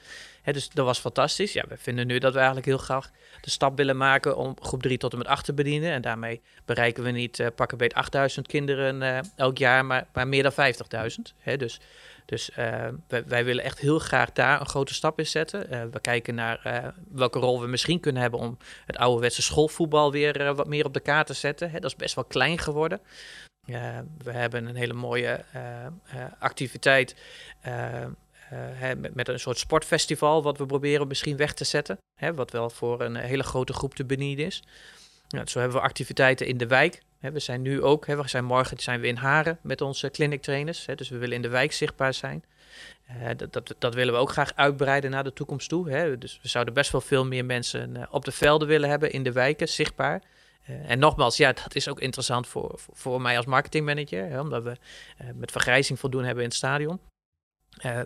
Hè, dus dat was fantastisch. Ja, we vinden nu dat we eigenlijk heel graag de stap willen maken om groep 3 tot en met 8 te bedienen. En daarmee bereiken we niet uh, pakken beet 8000 kinderen eh, elk jaar, maar, maar meer dan 50.000. Hè, dus dus uh, wij, wij, willen echt heel graag daar een grote stap in zetten. Uh, we kijken naar uh, welke rol we misschien kunnen hebben om het ouderwetse schoolvoetbal weer wat meer op de kaart te zetten. Hè, dat is best wel klein geworden. we hebben een hele mooie activiteit hè, met, een soort sportfestival, wat we proberen misschien weg te zetten. Hè, wat wel voor een hele grote groep te bedienen is. Nou, zo hebben we activiteiten in de wijk. We zijn nu ook, we zijn morgen zijn we in Haren met onze clinic trainers. Dus we willen in de wijk zichtbaar zijn. Uh, dat, dat, dat, willen we ook graag uitbreiden naar de toekomst toe. Dus we zouden best wel veel meer mensen uh, op de velden willen hebben in de wijken, zichtbaar. Uh, en nogmaals, ja, dat is ook interessant voor, voor, mij als marketingmanager, hè, omdat we met vergrijzing voldoen hebben in het stadion.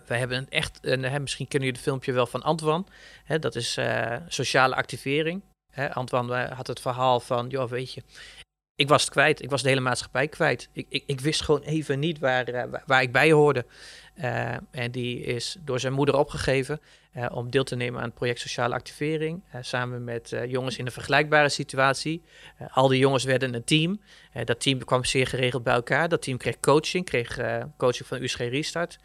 wij hebben een echt, een, misschien kennen jullie het filmpje wel van Antwan. Hè, dat is sociale activering. Hè, Antwan had het verhaal van, joh, weet je, ik was kwijt. Ik was de hele maatschappij kwijt. Ik, ik, ik wist gewoon even niet waar, uh, waar ik bij hoorde. Uh, en die is door zijn moeder opgegeven uh, om deel te nemen aan het project Sociale Activering. samen met jongens in een vergelijkbare situatie. al die jongens werden een team. dat team kwam zeer geregeld bij elkaar. Dat team kreeg coaching, kreeg coaching van USG Restart.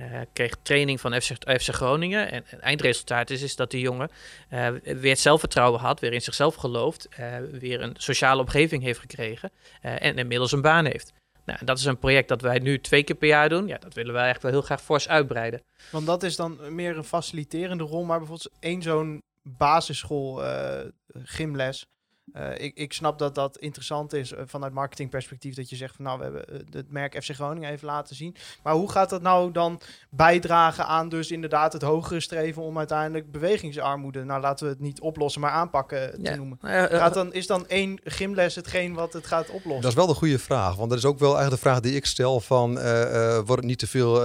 Uh, kreeg training van FC, FC Groningen. En het eindresultaat is, is dat die jongen uh, weer zelfvertrouwen had, weer in zichzelf gelooft, uh, weer een sociale omgeving heeft gekregen en inmiddels een baan heeft. Nou, dat is een project dat wij nu twee keer per jaar doen. Ja, dat willen wij echt wel heel graag fors uitbreiden. Want dat is dan meer een faciliterende rol, maar bijvoorbeeld één zo'n basisschool gymles. Uh, ik, ik snap dat dat interessant is uh, vanuit marketingperspectief. Dat je zegt van nou, we hebben uh, het merk FC Groningen even laten zien. Maar hoe gaat dat nou dan bijdragen aan dus inderdaad het hogere streven om uiteindelijk bewegingsarmoede, nou laten we het niet oplossen, maar aanpakken te ja. noemen. Gaat dan, is dan één gymles hetgeen wat het gaat oplossen? Dat is wel de goede vraag. Want dat is ook wel eigenlijk de vraag die ik stel van eh, wordt het niet te veel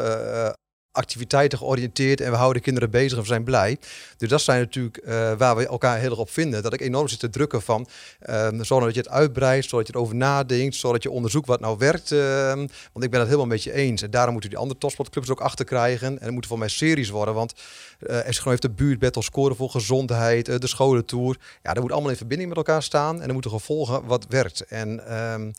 activiteiten georiënteerd en we houden kinderen bezig en we zijn blij. Dus dat zijn natuurlijk uh, waar we elkaar heel erg op vinden. Dat ik enorm zit te drukken van, um, zodat je het uitbreidt, zodat je erover nadenkt, zodat je onderzoekt wat nou werkt. Um, want ik ben het helemaal met je eens. En daarom moeten die andere topsportclubs ook achter krijgen. En het moeten voor mij series worden, want uh, FC heeft de buurtbattle scoren voor gezondheid, uh, de scholentour. Ja, dat moet allemaal in verbinding met elkaar staan en er moeten gevolgen wat werkt. En um,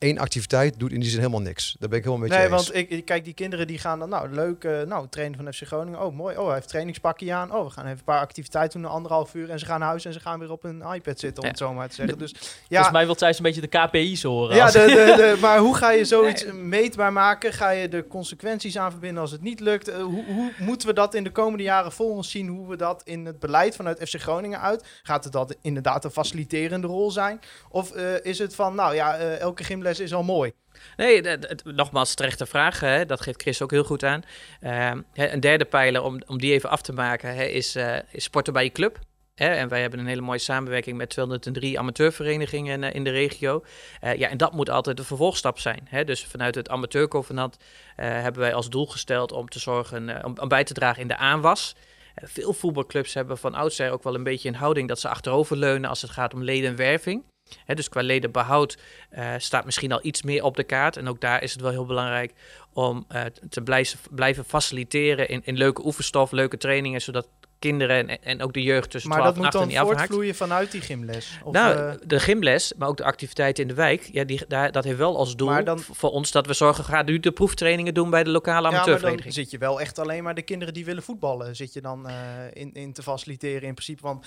één activiteit doet in die zin helemaal niks. Daar ben ik helemaal met nee, je eens. want ik, kijk, die kinderen die gaan dan, nou, leuk, uh, nou, trainen van FC Groningen. Oh, mooi. Oh, hij heeft trainingspakje aan. Oh, we gaan even een paar activiteiten doen, een anderhalf uur. En ze gaan naar huis en ze gaan weer op een iPad zitten, om Ja. het zo maar te zeggen. Dus ja, Volgens mij wil Thijs een beetje de KPI's horen. ja als- de, de, de, maar hoe ga je <laughs> zoiets meetbaar maken? Ga je de consequenties aan verbinden als het niet lukt? Uh, hoe, hoe moeten we dat in de komende jaren volgens zien? Hoe we dat in het beleid vanuit FC Groningen uit? Gaat het dat inderdaad een faciliterende rol zijn? Of uh, is het van, nou ja, uh, elke gymles is al mooi? Nee, nogmaals, terechte vraag. Hè? Dat geeft Chris ook heel goed aan. Uh, een derde pijler, om, om die even af te maken, hè, is, is sporten bij je club. Hè? En wij hebben een hele mooie samenwerking met 203 amateurverenigingen uh, in de regio. ja, en dat moet altijd de vervolgstap zijn. Hè? Dus vanuit het amateurcovenant hebben wij als doel gesteld om te zorgen, om, om bij te dragen in de aanwas. Veel voetbalclubs hebben van oudsher ook wel een beetje een houding dat ze achteroverleunen als het gaat om ledenwerving. Dus qua ledenbehoud uh, staat misschien al iets meer op de kaart. En ook daar is het wel heel belangrijk om uh, te blijven, blijven faciliteren in, in leuke oefenstof, leuke trainingen, zodat kinderen en, en ook de jeugd tussen maar 12 en 18 niet niet afhaakt. Maar dat moet dan voortvloeien vanuit die gymles? Of, nou, uh, de gymles, maar ook de activiteiten in de wijk, ja, die, daar, dat heeft wel als doel dan, voor ons dat we zorgen, ga nu de proeftrainingen doen bij de lokale amateurvereniging. Ja, dan zit je wel echt alleen maar de kinderen die willen voetballen, zit je dan uh, in, in te faciliteren in principe. Want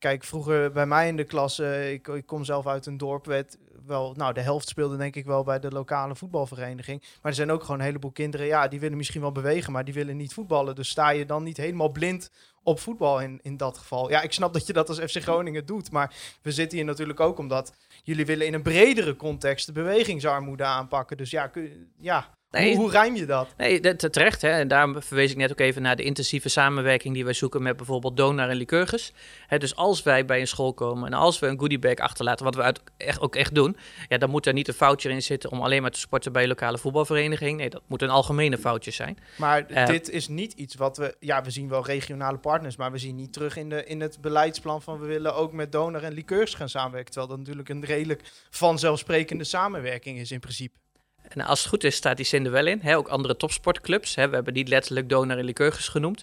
kijk, vroeger bij mij in de klas, ik, ik, kom zelf uit een dorp, wel, nou, de helft speelde denk ik wel bij de lokale voetbalvereniging. Maar er zijn ook gewoon een heleboel kinderen, ja, die willen misschien wel bewegen, maar die willen niet voetballen. Dus sta je dan niet helemaal blind op voetbal in, in dat geval. Ja, ik snap dat je dat als FC Groningen doet, maar we zitten hier natuurlijk ook omdat jullie willen in een bredere context de bewegingsarmoede aanpakken. Dus ja, kun, ja Nee, hoe, hoe rijm je dat? Nee, terecht. Hè? En daarom verwees ik net ook even naar de intensieve samenwerking die wij zoeken met bijvoorbeeld Donar en Lycurgus. Hè, dus als wij bij een school komen en als we een goodiebag achterlaten, wat we uit, echt, ook echt doen, ja, dan moet er niet een foutje in zitten om alleen maar te sporten bij een lokale voetbalvereniging. Nee, dat moet een algemene foutje zijn. Maar uh, dit is niet iets wat we, ja, we zien wel regionale partners, maar we zien niet terug in, de, in het beleidsplan van we willen ook met Donar en Lycurgus gaan samenwerken. Terwijl dat natuurlijk een redelijk vanzelfsprekende samenwerking is in principe. En als het goed is, staat die zin er wel in. Ook andere topsportclubs. We hebben niet letterlijk Donar en Lycurgus genoemd.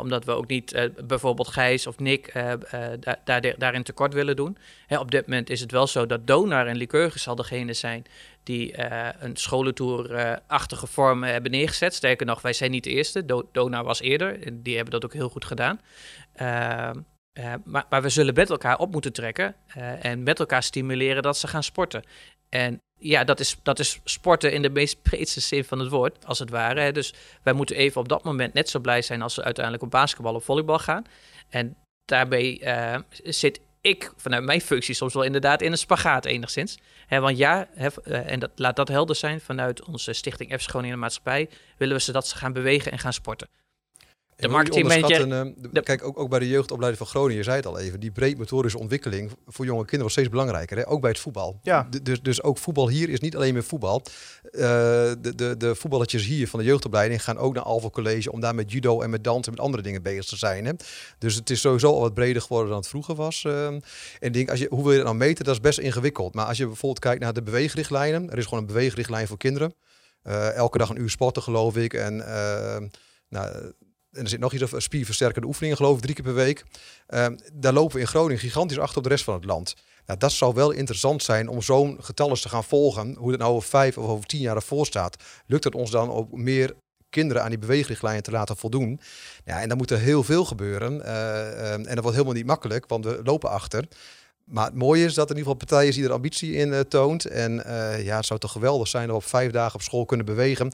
Omdat we ook niet uh, bijvoorbeeld Gijs of Nick uh, uh, daar, daarin tekort willen doen. Op dit moment is het wel zo dat Donar en Lycurgus al degene zijn die een scholentour-achtige vorm hebben neergezet. Sterker nog, wij zijn niet de eerste. Do Donar was eerder. En die hebben dat ook heel goed gedaan. Ehm, maar, maar, we zullen met elkaar op moeten trekken en met elkaar stimuleren dat ze gaan sporten. En ja, dat is, dat is sporten in de meest breedste zin van het woord, als het ware. Hè. Dus wij moeten even op dat moment net zo blij zijn als ze uiteindelijk op basketbal of volleybal gaan. En daarbij uh, zit ik vanuit mijn functie soms wel inderdaad in een spagaat enigszins. He, want ja, he, uh, en dat, laat dat helder zijn, vanuit onze stichting F Schoon in de Maatschappij willen we ze dat ze gaan bewegen en gaan sporten de marketingmanager... Uh, kijk, ook, ook bij de jeugdopleiding van Groningen, je zei het al even, die breedmotorische ontwikkeling voor jonge kinderen wordt steeds belangrijker. Hè? Ook bij het voetbal. Ja. dus, dus ook voetbal hier is niet alleen meer voetbal. Uh, de, de, de voetballetjes hier van de jeugdopleiding gaan ook naar Alvo College om daar met judo en met dansen en met andere dingen bezig te zijn. Hè? Dus het is sowieso al wat breder geworden dan het vroeger was. Uh, en denk, als je, hoe wil je dat nou meten? Dat is best ingewikkeld. Maar als je bijvoorbeeld kijkt naar de beweegrichtlijnen, er is gewoon een beweegrichtlijn voor kinderen. elke dag een uur sporten, geloof ik. En nou, en er zit nog iets over spierversterkende oefeningen, geloof ik, drie keer per week. Ehm, daar lopen we in Groningen gigantisch achter op de rest van het land. Nou, dat zou wel interessant zijn om zo'n getal eens te gaan volgen. Hoe het nou over vijf of over tien jaar ervoor staat. Lukt het ons dan ook meer kinderen aan die beweegrichtlijnen te laten voldoen? Ja, en dan moet er heel veel gebeuren. Uh, en dat wordt helemaal niet makkelijk, want we lopen achter. Maar het mooie is dat er in ieder geval partijen die er ambitie in uh, toont. En uh, ja, het zou toch geweldig zijn dat we op vijf dagen op school kunnen bewegen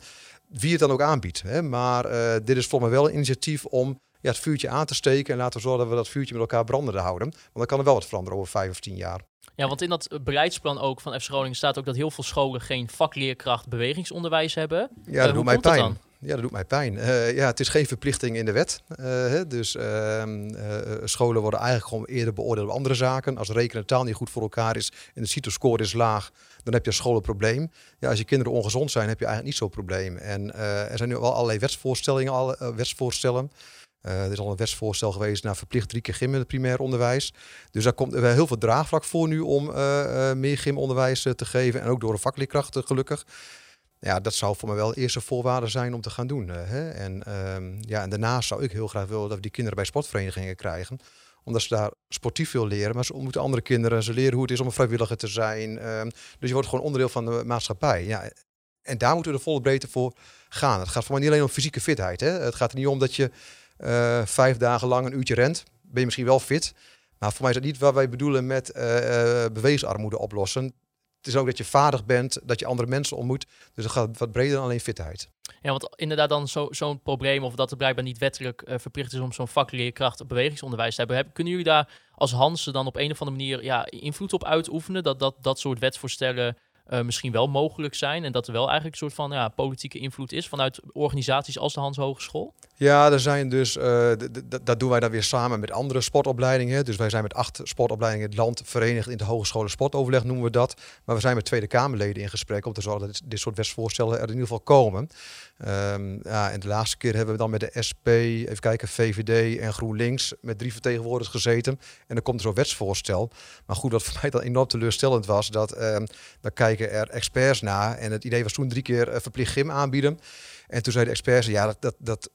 wie het dan ook aanbiedt. Hè. Maar uh, dit is voor mij wel een initiatief om ja, het vuurtje aan te steken en laten we zorgen dat we dat vuurtje met elkaar brandende houden. Want dan kan er wel wat veranderen over vijf of tien jaar. Ja, want in dat beleidsplan ook van F. Groningen staat ook dat heel veel scholen geen vakleerkracht bewegingsonderwijs hebben. Ja, dat uh, doet mij pijn. Ja, dat doet mij pijn. Uh, ja, het is geen verplichting in de wet. Hè, dus uh, scholen worden eigenlijk gewoon eerder beoordeeld op andere zaken. Als rekenen taal niet goed voor elkaar is en de CITO-score is laag, dan heb je als school een probleem. Ja, als je kinderen ongezond zijn, heb je eigenlijk niet zo'n probleem. En er zijn nu wel allerlei wetsvoorstellingen, al, wetsvoorstellen. er is al een wetsvoorstel geweest naar verplicht drie keer gym in het primair onderwijs. Dus daar komt er heel veel draagvlak voor nu om meer gymonderwijs te geven. En ook door de vakleerkrachten gelukkig. Ja, dat zou voor mij wel de eerste voorwaarde zijn om te gaan doen. hè? En, um, ja, en daarnaast zou ik heel graag willen dat we die kinderen bij sportverenigingen krijgen omdat ze daar sportief veel leren. Maar ze ontmoeten andere kinderen. Ze leren hoe het is om een vrijwilliger te zijn. Um, dus je wordt gewoon onderdeel van de maatschappij. Ja, en daar moeten we de volle breedte voor gaan. Het gaat voor mij niet alleen om fysieke fitheid. Hè? Het gaat er niet om dat je uh, vijf dagen lang een uurtje rent. Ben je misschien wel fit. Maar voor mij is dat niet wat wij bedoelen met uh, beweegsarmoede oplossen het is ook dat je vaardig bent, dat je andere mensen ontmoet. Dus dat gaat wat breder dan alleen fitheid. Ja, want inderdaad dan zo'n probleem of dat het blijkbaar niet wettelijk uh, verplicht is om zo'n vakleerkracht bewegingsonderwijs te hebben. Heb, kunnen jullie daar als Hansen dan op een of andere manier ja, invloed op uitoefenen? Dat dat, dat soort wetsvoorstellen eh, misschien wel mogelijk zijn. En dat er wel eigenlijk een soort van ja, politieke invloed is vanuit organisaties als de Hans Hogeschool? Ja, er zijn dus, eh, dat doen wij dan weer samen met andere sportopleidingen. Dus wij zijn met acht sportopleidingen in het land verenigd in de Hogescholen Sportoverleg noemen we dat. Maar we zijn met Tweede Kamerleden in gesprek om te zorgen dat dit, soort wetsvoorstellen er in ieder geval komen. Ehm, ja, en de laatste keer hebben we dan met de SP, even kijken, VVD en GroenLinks met drie vertegenwoordigers gezeten. En dan komt er zo'n wetsvoorstel. Maar goed, wat voor mij dan enorm teleurstellend was, dat ehm dan kijken er experts naar. En het idee was toen drie keer eh, verplicht gym aanbieden. En toen zeiden de experts, ja, dat, dat, dat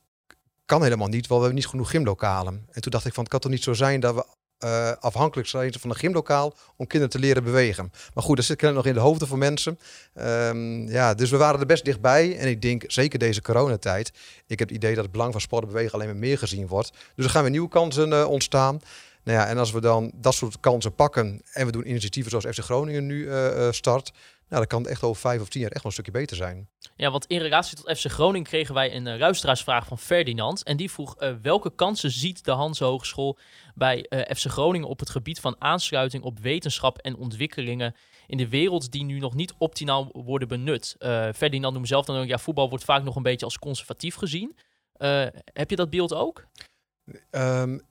kan helemaal niet, want we hebben niet genoeg gymlokalen. En toen dacht ik van, het kan toch niet zo zijn dat we eh, afhankelijk zijn van een gymlokaal om kinderen te leren bewegen. Maar goed, dat zit kennelijk nog in de hoofden van mensen. Ehm, ja, dus we waren er best dichtbij. En ik denk, zeker deze coronatijd, ik heb het idee dat het belang van sport en bewegen alleen maar meer gezien wordt. Dus er gaan weer nieuwe kansen eh, ontstaan. Nou ja, en als we dan dat soort kansen pakken en we doen initiatieven zoals FC Groningen nu eh, eh, start, nou, dan kan het echt over vijf of tien jaar echt wel een stukje beter zijn. Ja, want in relatie tot FC Groningen kregen wij een uh, luisteraarsvraag van Ferdinand. En die vroeg uh, welke kansen ziet de Hans Hogeschool bij uh, FC Groningen op het gebied van aansluiting op wetenschap en ontwikkelingen in de wereld die nu nog niet optimaal worden benut. Ferdinand noemt zelf dan ook, ja, voetbal wordt vaak nog een beetje als conservatief gezien. Heb je dat beeld ook? Um,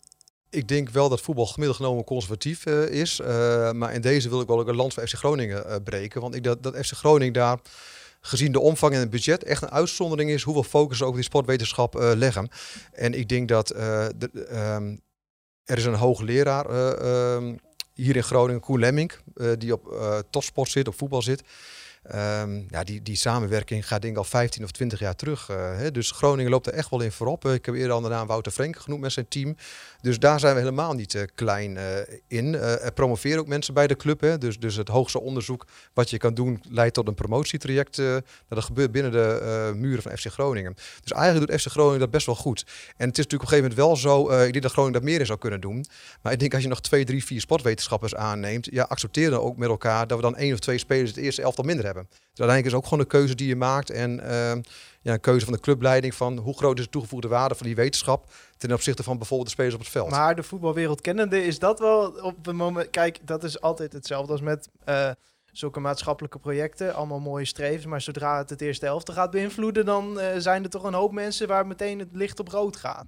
ik denk wel dat voetbal gemiddeld genomen conservatief uh, is. Uh, maar in deze wil ik wel ook een land van FC Groningen uh, breken. Want ik dat, dat FC Groningen daar gezien de omvang en het budget echt een uitzondering is hoeveel focus ze over die sportwetenschap leggen. En ik denk dat de, um, er is een hoogleraar um, hier in Groningen, Koen Lemming, die op topsport zit, op voetbal zit. Um, ja, die, die samenwerking gaat denk ik al 15 of 20 jaar terug. Hè. Dus Groningen loopt er echt wel in voorop. Ik heb eerder al naam Wouter Frenk genoemd met zijn team. Dus daar zijn we helemaal niet uh, klein in. er promoveren ook mensen bij de club. Hè. Dus, dus het hoogste onderzoek wat je kan doen leidt tot een promotietraject. dat gebeurt binnen de muren van FC Groningen. Dus eigenlijk doet FC Groningen dat best wel goed. En het is natuurlijk op een gegeven moment wel zo. ik denk dat Groningen dat meer in zou kunnen doen. Maar ik denk als je nog twee, drie, vier sportwetenschappers aanneemt. Ja, accepteer dan ook met elkaar dat we dan één of twee spelers het eerste elftal minder hebben. Dus uiteindelijk is het ook gewoon een keuze die je maakt. En ja, een keuze van de clubleiding van hoe groot is de toegevoegde waarde van die wetenschap ten opzichte van bijvoorbeeld de spelers op het veld. Maar de voetbalwereld kennende is dat wel op het moment... Kijk, dat is altijd hetzelfde als met uh, zulke maatschappelijke projecten. Allemaal mooie strevens, maar zodra het het eerste elfte gaat beïnvloeden... dan uh, zijn er toch een hoop mensen waar meteen het licht op rood gaat.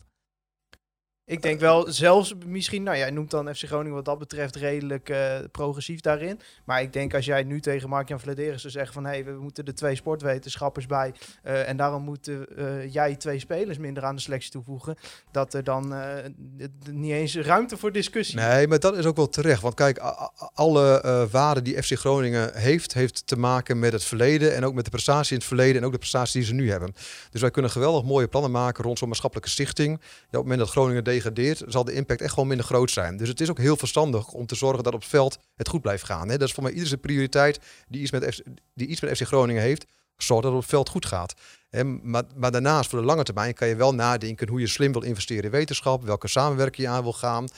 Ik denk wel, zelfs misschien, nou jij noemt dan FC Groningen wat dat betreft redelijk uh, progressief daarin. Maar ik denk als jij nu tegen Mark-Jan Vladeris zou zeggen van... hé, hey, we moeten er twee sportwetenschappers bij... Uh, en daarom moeten uh, jij twee spelers minder aan de selectie toevoegen... dat er dan niet eens ruimte voor discussie Nee, maar dat is ook wel terecht. Want kijk, alle waarden die FC Groningen heeft... heeft te maken met het verleden en ook met de prestatie in het verleden... en ook de prestatie die ze nu hebben. Dus wij kunnen geweldig mooie plannen maken rond zo'n maatschappelijke stichting. Ja, op het moment dat Groningen degradeert, zal de impact echt gewoon minder groot zijn. Dus het is ook heel verstandig om te zorgen dat op het veld het goed blijft gaan. Hè. Dat is voor mij iedere prioriteit die iets, met FC, die iets met FC Groningen heeft. Zorg dat het op het veld goed gaat. Maar, maar daarnaast, voor de lange termijn, kan je wel nadenken hoe je slim wil investeren in wetenschap, welke samenwerking je aan wil gaan.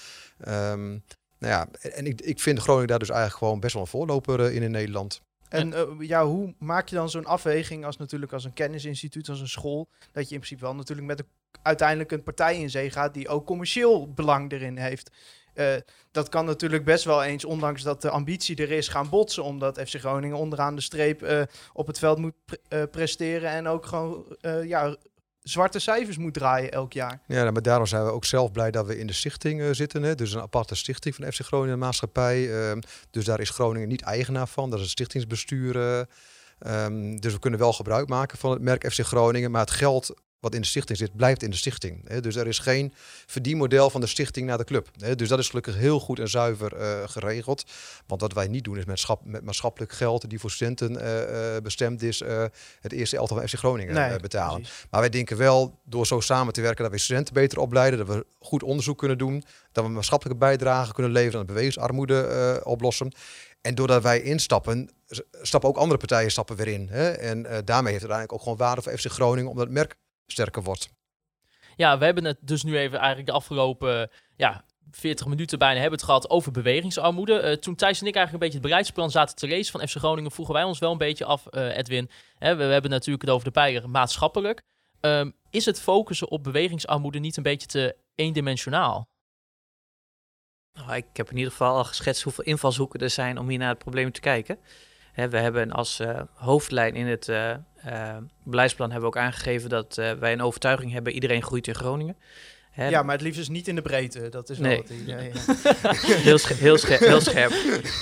Um, nou ja, en ik, ik vind Groningen daar dus eigenlijk gewoon best wel een voorloper uh, in in Nederland. En uh, ja, hoe maak je dan zo'n afweging als natuurlijk als een kennisinstituut, als een school, dat je in principe wel natuurlijk met een, uiteindelijk een partij in zee gaat die ook commercieel belang erin heeft. Uh, dat kan natuurlijk best wel eens, ondanks dat de ambitie er is, gaan botsen. Omdat FC Groningen onderaan de streep uh, op het veld moet pre presteren en ook gewoon ja, zwarte cijfers moet draaien elk jaar. Ja, maar daarom zijn we ook zelf blij dat we in de stichting uh, zitten. Hè? Dus een aparte stichting van FC Groningen Maatschappij. Uh, dus daar is Groningen niet eigenaar van. Dat is een stichtingsbestuur. Uh, um, dus we kunnen wel gebruik maken van het merk FC Groningen. Maar het geld wat in de stichting zit, blijft in de stichting. Hè? Dus er is geen verdienmodel van de stichting naar de club. Hè? Dus dat is gelukkig heel goed en zuiver uh, geregeld. Want wat wij niet doen is met, schap, met maatschappelijk geld die voor studenten uh, uh, bestemd is, het eerste elftal van FC Groningen nee, betalen. precies. Maar wij denken wel, door zo samen te werken, dat we studenten beter opleiden, dat we goed onderzoek kunnen doen, dat we maatschappelijke bijdrage kunnen leveren aan de bewegingsarmoede oplossen. En doordat wij instappen, stappen ook andere partijen stappen weer in. Hè? En daarmee heeft het uiteindelijk ook gewoon waarde voor FC Groningen, omdat het merk sterker wordt. Ja, we hebben het dus nu even eigenlijk de afgelopen ja, 40 minuten bijna hebben het gehad over bewegingsarmoede. Uh, toen Thijs en ik eigenlijk een beetje het beleidsplan zaten te lezen van FC Groningen, vroegen wij ons wel een beetje af, uh, Edwin. Hè, we, we, hebben natuurlijk het over de pijler maatschappelijk. Um, is het focussen op bewegingsarmoede niet een beetje te eendimensionaal? Nou, ik heb in ieder geval al geschetst hoeveel invalshoeken er zijn om hier naar het probleem te kijken. Hè, we hebben als eh, hoofdlijn in het eh, eh, beleidsplan hebben we ook aangegeven dat eh, wij een overtuiging hebben: iedereen groeit in Groningen. Hè, Ja, maar het liefst is niet in de breedte. Dat is wel het idee. <laughs> <laughs> heel, sche- heel, sche- heel scherp.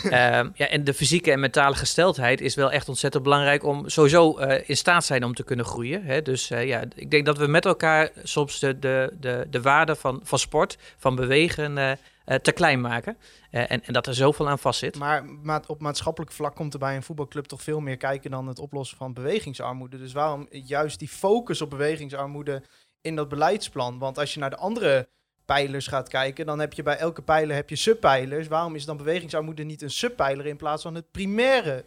Ehm, ja, en de fysieke en mentale gesteldheid is wel echt ontzettend belangrijk om sowieso eh, in staat zijn om te kunnen groeien. Hè? Dus eh, ja, ik denk dat we met elkaar soms de, de, de, de waarde van, van sport, van bewegen, te klein maken. Eh, en, en dat er zoveel aan vastzit. Maar ma- op maatschappelijk vlak komt er bij een voetbalclub toch veel meer kijken dan het oplossen van bewegingsarmoede. Dus waarom juist die focus op bewegingsarmoede in dat beleidsplan? Want als je naar de andere pijlers gaat kijken, dan heb je bij elke pijler heb je subpijlers. Waarom is dan bewegingsarmoede niet een subpijler in plaats van het primaire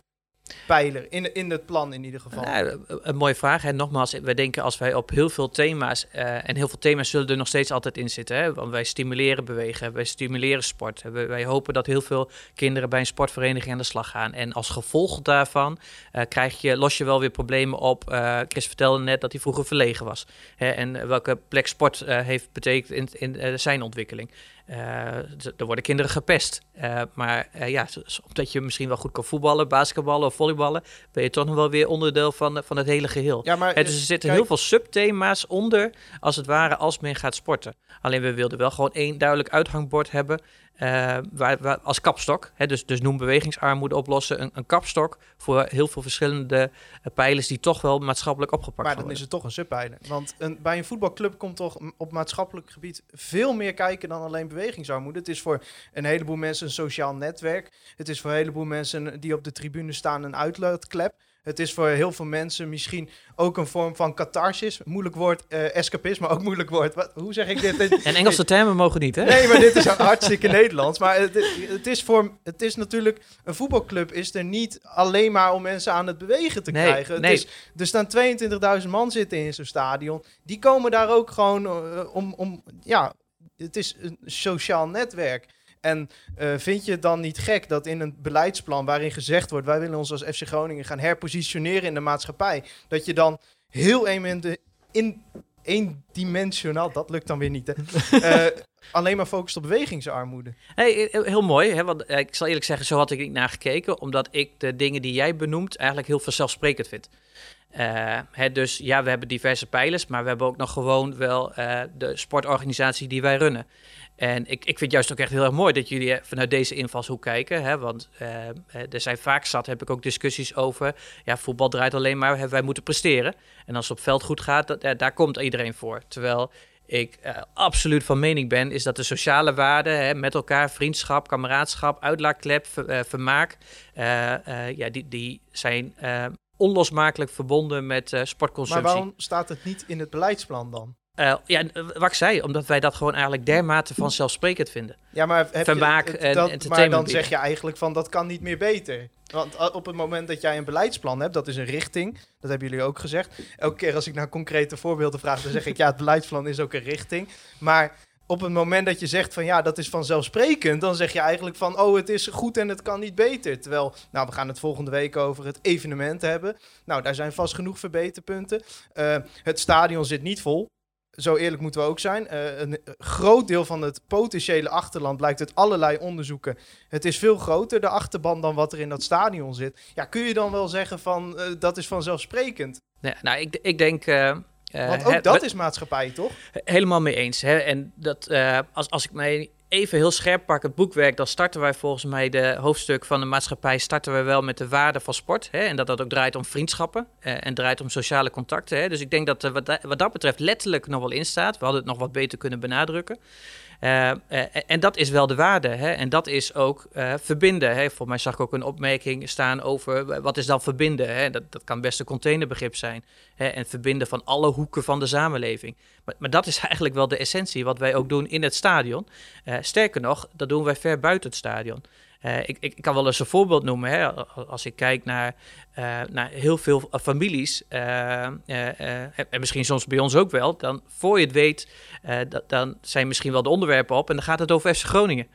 pijler in, in het plan in ieder geval? Nou, een- mooie vraag. Nogmaals, wij denken als wij op heel veel thema's, eh, en heel veel thema's zullen er nog steeds altijd in zitten. Hè. Want wij stimuleren bewegen, wij stimuleren sport. Wij, wij hopen dat heel veel kinderen bij een sportvereniging aan de slag gaan. En als gevolg daarvan eh, krijg je, los je wel weer problemen op. Eh, Chris vertelde net dat hij vroeger verlegen was. Hè, en welke plek sport heeft betekend in, in zijn ontwikkeling. Eh, er worden kinderen gepest. Eh, maar eh, ja, omdat je misschien wel goed kan voetballen, basketballen of volleyballen, ben je toch nog wel weer onderdeel van, van het hele geheel. Ja, maar dus er zitten kijk, heel veel subthema's onder, als het ware, als men gaat sporten. Alleen we wilden wel gewoon één duidelijk uithangbord hebben, waar, waar, als kapstok. Hè, dus, dus noem bewegingsarmoede oplossen, een, een kapstok voor heel veel verschillende eh, pijlers die toch wel maatschappelijk opgepakt Maar gaan dan is worden. het toch een subpijler. Want een, bij een voetbalclub komt toch op maatschappelijk gebied veel meer kijken dan alleen bewegingsarmoede. Het is voor een heleboel mensen een sociaal netwerk. Het is voor een heleboel mensen die op de tribune staan een uitlaatklep. Het is voor heel veel mensen misschien ook een vorm van catharsis. Moeilijk woord, eh escapisme, ook moeilijk woord. Wat, hoe zeg ik dit? <laughs> En Engelse termen mogen niet, hè? Nee, maar dit is <laughs> hartstikke Nederlands. Maar het, het, is voor, het is natuurlijk... Een voetbalclub is er niet alleen maar om mensen aan het bewegen te Nee, krijgen. nee. Is, er staan 22.000 man zitten in zo'n stadion. Die komen daar ook gewoon eh, om, om... Ja, het is een sociaal netwerk. En eh, vind je het dan niet gek dat in een beleidsplan waarin gezegd wordt... wij willen ons als FC Groningen gaan herpositioneren in de maatschappij... dat je dan heel eenmente- in, eendimensionaal, dat lukt dan weer niet, hè? <laughs> Eh, alleen maar focust op bewegingsarmoede. Hey, heel mooi, hè? want eh, ik zal eerlijk zeggen, zo had ik niet naar gekeken, omdat ik de dingen die jij benoemt eigenlijk heel vanzelfsprekend vind. Hè, dus ja, we hebben diverse pijlers, maar we hebben ook nog gewoon wel de sportorganisatie die wij runnen. En ik, ik vind juist ook echt heel erg mooi dat jullie eh, vanuit deze invalshoek kijken. Hè? Want eh, eh, er zijn vaak zat, heb ik ook discussies over. Ja, voetbal draait alleen maar, hè, wij moeten presteren. En als het op veld goed gaat, dat, daar komt iedereen voor. Terwijl ik absoluut van mening ben, is dat de sociale waarden hè, met elkaar, vriendschap, kameraadschap, uitlaatklep, ver- vermaak, ja, die, die zijn onlosmakelijk verbonden met eh, Maar sportconsumptie. waarom staat het niet in het beleidsplan dan? Eh, ja, eh, wat ik zei, omdat wij dat gewoon eigenlijk dermate vanzelfsprekend vinden. Ja, maar heb Vermaak je, het- en dat, entertainment Maar dan bieden. zeg je eigenlijk van dat kan niet meer beter. Want a- op het moment dat jij een beleidsplan hebt, dat is een richting. Dat hebben jullie ook gezegd. Elke keer als ik naar concrete voorbeelden vraag, dan zeg ik ja, het beleidsplan is ook een richting. Maar op het moment dat je zegt van ja, dat is vanzelfsprekend, dan zeg je eigenlijk van oh, het is goed en het kan niet beter. Terwijl, nou, we gaan het volgende week over het evenement hebben. Nou, daar zijn vast genoeg verbeterpunten. Eh, het stadion zit niet vol. Zo eerlijk moeten we ook zijn. Eh, een groot deel van het potentiële achterland blijkt uit allerlei onderzoeken. Het is veel groter, de achterban, dan wat er in dat stadion zit. Ja, kun je dan wel zeggen van eh, dat is vanzelfsprekend? Ja, nou, ik, ik denk. eh, Want ook dat is maatschappij, toch? Helemaal mee eens. Hè? En dat, als, als ik mij even heel scherp pak, het boekwerk, dan starten wij volgens mij de hoofdstuk van de maatschappij, starten we wel met de waarde van sport. Hè? En dat dat ook draait om vriendschappen eh, en draait om sociale contacten. Hè? Dus ik denk dat er wat, wat dat betreft letterlijk nog wel in staat. We hadden het nog wat beter kunnen benadrukken. Eh, eh, en dat is wel de waarde. Hè? En dat is ook eh, verbinden. Hè? Mij zag ik ook een opmerking staan over wat is dan verbinden. Hè? Dat, dat kan best een containerbegrip zijn. Hè? En verbinden van alle hoeken van de samenleving. Maar, maar dat is <laughs> eigenlijk wel de essentie wat wij ook doen in het stadion. Sterker nog, dat doen wij ver buiten het stadion. Eh, ik, ik, kan wel eens een voorbeeld noemen. Hè? Als ik kijk naar, eh, heel veel eh, families, en misschien soms bij ons ook wel, dan voor je het weet, dan zijn misschien wel de onderwerpen op en dan gaat het over FC Groningen.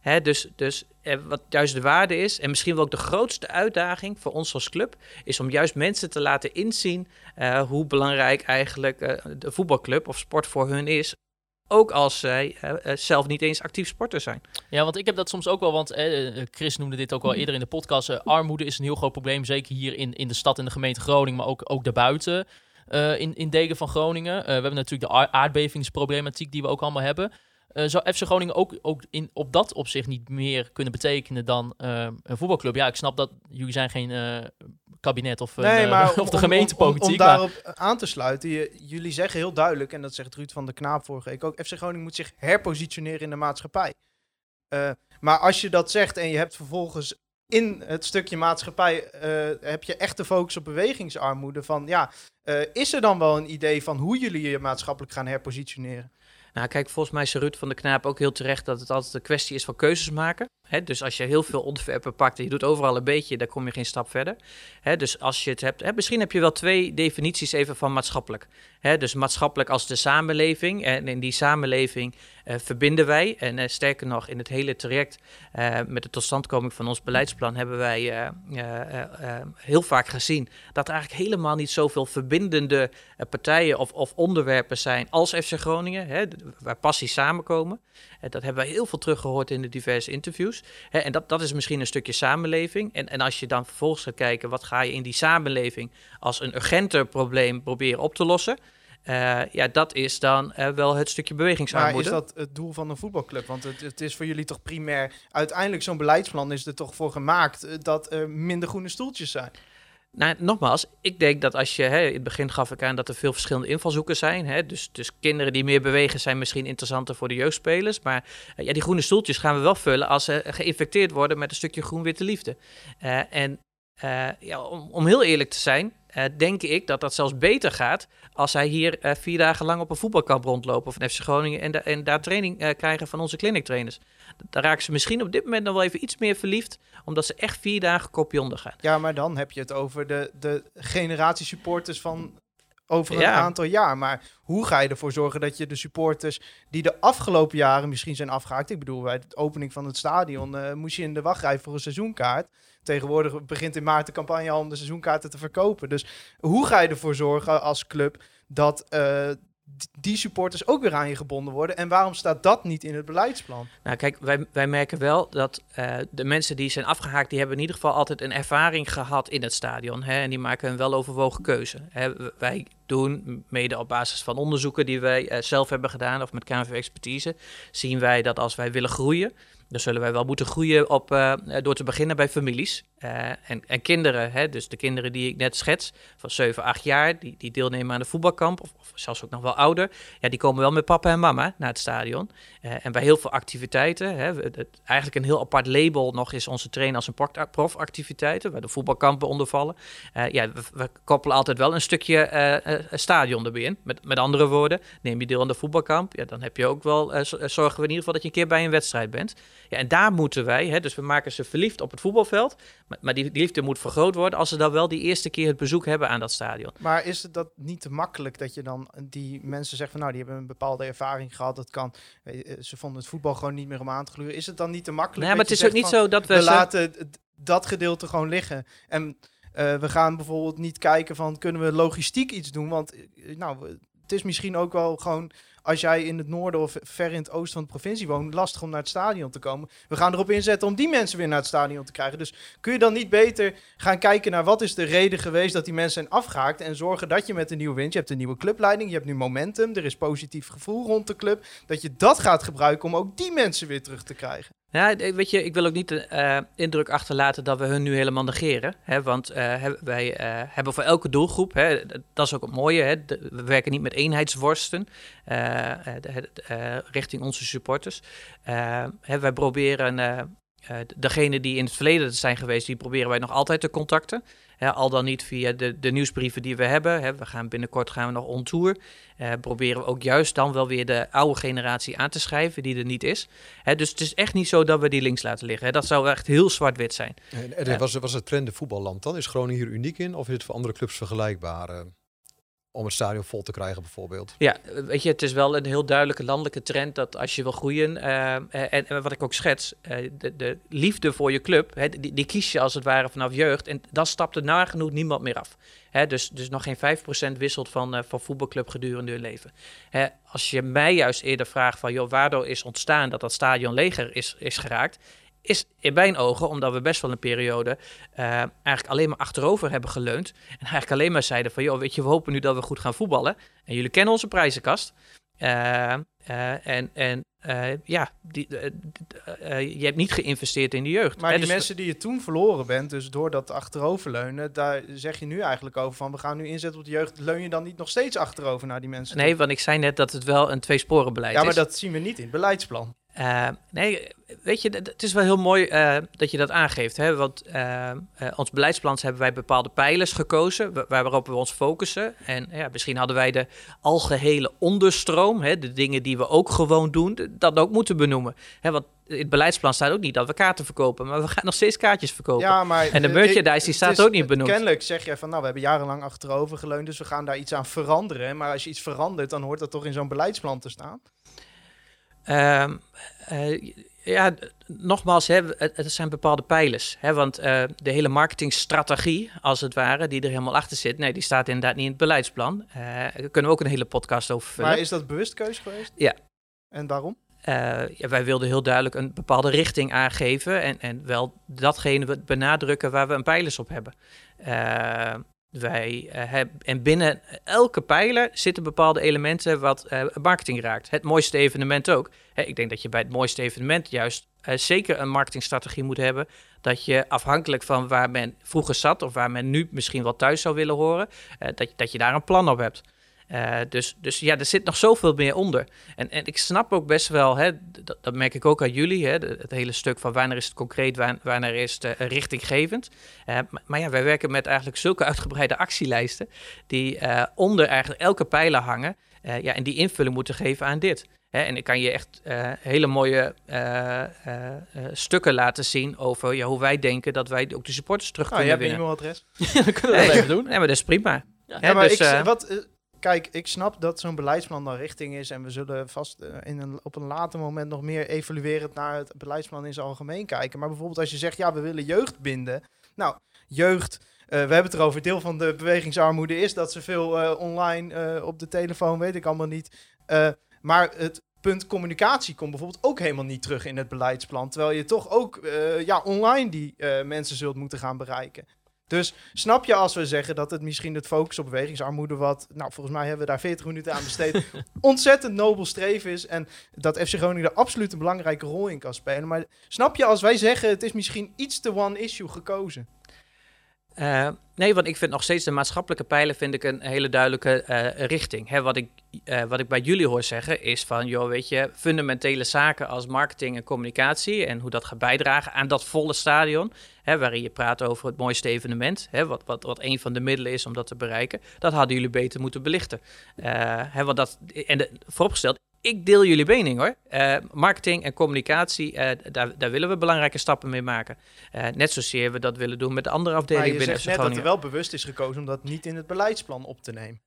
Hè, dus dus wat juist de waarde is, en misschien wel ook de grootste uitdaging voor ons als club, is om juist mensen te laten inzien hoe belangrijk eigenlijk de voetbalclub of sport voor hun is. Ook als zij eh, zelf niet eens actief sporter zijn. Ja, want ik heb dat soms ook wel, want eh, eh, Chris noemde dit ook wel eerder in de podcast. armoede is een heel groot probleem, zeker hier in, in de stad en de gemeente Groningen, maar ook, ook daarbuiten in, in delen van Groningen. We hebben natuurlijk de aard- aardbevingsproblematiek die we ook allemaal hebben. Eh, zou FC Groningen ook, ook in, op dat opzicht niet meer kunnen betekenen dan eh, een voetbalclub? Ja, ik snap dat jullie zijn geen eh, kabinet of, Nee, maar <laughs> of de gemeentepolitiek. Om, om, daarop aan te sluiten, je- jullie zeggen heel duidelijk, en dat zegt Ruud van der Knaap vorige week ook, FC Groningen moet zich herpositioneren in de maatschappij. Maar als je dat zegt en je hebt vervolgens in het stukje maatschappij, heb je echt de focus op bewegingsarmoede, van ja, is er dan wel een idee van hoe jullie je maatschappelijk gaan herpositioneren? Nou, kijk, volgens mij is Ruud van de Knaap ook heel terecht dat het altijd een kwestie is van keuzes maken. Dus als je heel veel onderwerpen pakt en je doet overal een beetje, dan kom je geen stap verder. Dus als je het hebt, misschien heb je wel twee definities even van maatschappelijk. Hè, dus maatschappelijk als de samenleving. En in die samenleving eh, verbinden wij. En eh, sterker nog, in het hele traject eh, met de totstandkoming van ons beleidsplan hebben wij heel vaak gezien dat er eigenlijk helemaal niet zoveel verbindende partijen of, of onderwerpen zijn als FC Groningen, hè, waar passies samenkomen. Dat hebben wij heel veel teruggehoord in de diverse interviews. En dat, dat is misschien een stukje samenleving. En, en als je dan vervolgens gaat kijken, wat ga je in die samenleving als een urgenter probleem proberen op te lossen? Eh, ja, dat is dan eh, wel het stukje Maar bewegingsarmoede. is dat het doel van een voetbalclub? Want het, het is voor jullie toch primair, uiteindelijk zo'n beleidsplan is er toch voor gemaakt eh, dat er minder groene stoeltjes zijn. Nou, nogmaals, ik denk dat als je, hè, in het begin gaf ik aan dat er veel verschillende invalshoeken zijn. Hè, dus, dus kinderen die meer bewegen zijn misschien interessanter voor de jeugdspelers. Maar eh, ja, die groene stoeltjes gaan we wel vullen als ze geïnfecteerd worden met een stukje groen-witte liefde. Eh, en eh, ja, om, om heel eerlijk te zijn, denk ik dat dat zelfs beter gaat als zij hier vier dagen lang op een voetbalkamp rondlopen van FC Groningen en, en daar training krijgen van onze clinic trainers. Daar raken ze misschien op dit moment nog wel even iets meer verliefd, omdat ze echt vier dagen kopje onder gaan. Ja, maar dan heb je het over de, de generatie supporters van over een Ja. aantal jaar. Maar hoe ga je ervoor zorgen dat je de supporters die de afgelopen jaren misschien zijn afgehaakt... Ik bedoel, bij de opening van het stadion eh, moest je in de wachtrij voor een seizoenkaart. Tegenwoordig begint in maart de campagne al om de seizoenkaarten te verkopen. Dus hoe ga je ervoor zorgen als club dat eh, die supporters ook weer aan je gebonden worden? En waarom staat dat niet in het beleidsplan? Nou, kijk, wij, wij merken wel dat eh, de mensen die zijn afgehaakt, die hebben in ieder geval altijd een ervaring gehad in het stadion. Hè, en die maken een weloverwogen keuze. Hè. Wij doen, mede op basis van onderzoeken die wij eh, zelf hebben gedaan, of met KNV Expertise, zien wij dat als wij willen groeien, dan zullen wij wel moeten groeien op, eh, door te beginnen bij families. Eh, en, en kinderen, hè, dus de kinderen die ik net schets, van 7, 8 jaar, die, die deelnemen aan de voetbalkamp, of, of zelfs ook nog wel ouder, ja, die komen wel met papa en mama naar het stadion. Eh, en bij heel veel activiteiten, hè, eigenlijk een heel apart label nog is onze trainen als een profactiviteiten, waar de voetbalkampen onder vallen. Eh, ja, we, koppelen altijd wel een stukje eh, stadion erbij in. Met, met andere woorden, neem je deel aan de voetbalkamp, ja, dan heb je ook wel, zorgen we in ieder geval dat je een keer bij een wedstrijd bent. Ja, en daar moeten wij, hè, dus we maken ze verliefd op het voetbalveld, maar, die, die liefde moet vergroot worden als ze dan wel die eerste keer het bezoek hebben aan dat stadion. Maar is het dat niet te makkelijk dat je dan die mensen zegt van nou, die hebben een bepaalde ervaring gehad. Dat kan, weet je, ze vonden het voetbal gewoon niet meer om aan te gluren. Is het dan niet te makkelijk? Nee, maar het is ook niet van, zo dat we... We laten dat gedeelte gewoon liggen. En eh, we gaan bijvoorbeeld niet kijken van kunnen we logistiek iets doen? Want eh, nou, het is misschien ook wel gewoon als jij in het noorden of ver in het oosten van de provincie woont, lastig om naar het stadion te komen. We gaan erop inzetten om die mensen weer naar het stadion te krijgen. Dus kun je dan niet beter gaan kijken naar wat is de reden geweest dat die mensen zijn afgehaakt en zorgen dat je met een nieuwe wind, je hebt een nieuwe clubleiding, je hebt nu momentum, er is positief gevoel rond de club, dat je dat gaat gebruiken om ook die mensen weer terug te krijgen. Ja, weet je, ik wil ook niet de eh, indruk achterlaten dat we hun nu helemaal negeren. Hè, want eh, wij eh, hebben voor elke doelgroep, hè, dat is ook het mooie, hè, we werken niet met eenheidsworsten richting onze supporters. Hè, wij proberen, degene die in het verleden zijn geweest, die proberen wij nog altijd te contacten. Hè, al dan niet via de, de nieuwsbrieven die we hebben. Hè, we gaan binnenkort gaan we nog on tour. Eh, proberen we ook juist dan wel weer de oude generatie aan te schrijven die er niet is. Hè, dus het is echt niet zo dat we die links laten liggen. Hè. Dat zou echt heel zwart-wit zijn. En, was, was het trend de voetballand dan? Is Groningen hier uniek in of is het voor andere clubs vergelijkbaar? Eh? om het stadion vol te krijgen bijvoorbeeld. Ja, weet je, het is wel een heel duidelijke landelijke trend dat als je wil groeien, eh, en, en wat ik ook schets, eh, de, de liefde voor je club, hè, die, die kies je als het ware vanaf jeugd. En dan stapt er nagenoeg niemand meer af. Hè, dus, dus nog geen 5% wisselt van, eh, van voetbalclub gedurende hun leven. Hè, als je mij juist eerder vraagt van, joh, waardoor is ontstaan dat dat stadion leger is, is geraakt, is in mijn ogen omdat we best wel een periode eh, eigenlijk alleen maar achterover hebben geleund. En eigenlijk alleen maar zeiden van, joh, weet je, we hopen nu dat we goed gaan voetballen. En jullie kennen onze prijzenkast. Eh, eh, en en ja, die, je hebt niet geïnvesteerd in de jeugd. Maar Hè, die dus- mensen die je toen verloren bent, dus door dat achteroverleunen, daar zeg je nu eigenlijk over van we gaan nu inzetten op de jeugd. Leun je dan niet nog steeds achterover naar die mensen? toe? Nee, want ik zei net dat het wel een tweesporenbeleid ja, maar is. dat zien we niet in het beleidsplan. Eh, nee, weet je, het is wel heel mooi eh, dat je dat aangeeft. Hè? Want eh, ons beleidsplan hebben wij bepaalde pijlers gekozen wa- waarop we ons focussen. En ja, misschien hadden wij de algehele onderstroom, hè, de dingen die we ook gewoon doen, dat ook moeten benoemen. Hè, want in het beleidsplan staat ook niet dat we kaarten verkopen, maar we gaan nog steeds kaartjes verkopen. Ja, maar, en de merchandise ik- die staat is- ook niet benoemd. Kennelijk zeg jij van nou, we hebben jarenlang achterover geleund, dus we gaan daar iets aan veranderen. Maar als je iets verandert, dan hoort dat toch in zo'n beleidsplan te staan? Ehm, eh, ja, nogmaals, hè, het, het zijn bepaalde pijlers. Hè, want eh, de hele marketingstrategie, als het ware, die er helemaal achter zit, nee, die staat inderdaad niet in het beleidsplan. Eh, daar kunnen we ook een hele podcast over vullen. Maar is dat bewust keus geweest? Ja. En waarom? Ja, wij wilden heel duidelijk een bepaalde richting aangeven en, en wel datgene benadrukken waar we een pijlers op hebben. Wij eh, hebben, en binnen elke pijler zitten bepaalde elementen wat eh, marketing raakt. Het mooiste evenement ook. Hè, ik denk dat je bij het mooiste evenement juist eh, zeker een marketingstrategie moet hebben. Dat je afhankelijk van waar men vroeger zat of waar men nu misschien wel thuis zou willen horen, dat, dat je daar een plan op hebt. Eh, dus, dus ja, er zit nog zoveel meer onder. En, en ik snap ook best wel, hè, dat, dat merk ik ook aan jullie, hè, het hele stuk van wanneer is het concreet, wanneer is het eh, richtinggevend. Eh, maar, maar ja, wij werken met eigenlijk zulke uitgebreide actielijsten, die onder eigenlijk elke pijler hangen ja, en die invulling moeten geven aan dit. Hè, en ik kan je echt hele mooie stukken laten zien over ja, hoe wij denken dat wij ook de supporters terug Nou, je kunnen hebt een winnen. e-mailadres. <laughs> dat kunnen we wel even doen. Nee, maar dat is prima. Ja, Hè, maar dus, ik, wat, kijk, ik snap dat zo'n beleidsplan dan richting is. En we zullen vast eh, in op een later moment nog meer evaluerend naar het beleidsplan in zijn algemeen kijken. Maar bijvoorbeeld als je zegt, ja, we willen jeugd binden. Nou, jeugd, eh, we hebben het erover. Deel van de bewegingsarmoede is dat ze veel eh, online op de telefoon, weet ik allemaal niet. Maar het punt communicatie komt bijvoorbeeld ook helemaal niet terug in het beleidsplan. Terwijl je toch ook ja, online die mensen zult moeten gaan bereiken. Dus snap je als we zeggen dat het misschien het focus op bewegingsarmoede wat, nou volgens mij hebben we daar 40 minuten aan besteed, <laughs> ontzettend nobel streven is en dat FC Groningen er absoluut een belangrijke rol in kan spelen. Maar snap je als wij zeggen het is misschien iets te one issue gekozen? Eh, nee, want ik vind nog steeds de maatschappelijke pijlen vind ik een hele duidelijke eh, richting. Hè, wat, ik, eh, wat ik bij jullie hoor zeggen is van, joh, weet je, fundamentele zaken als marketing en communicatie en hoe dat gaat bijdragen aan dat volle stadion, hè, waarin je praat over het mooiste evenement, hè, wat, wat, wat een van de middelen is om dat te bereiken, dat hadden jullie beter moeten belichten. Hè, want dat, en de, vooropgesteld, ik deel jullie mening hoor. Eh, marketing en communicatie, eh, daar, daar willen we belangrijke stappen mee maken. Eh, net zozeer we dat willen doen met de andere Maar afdelingen je binnen zegt FC net dat er wel bewust is gekozen om dat niet in het beleidsplan op te nemen.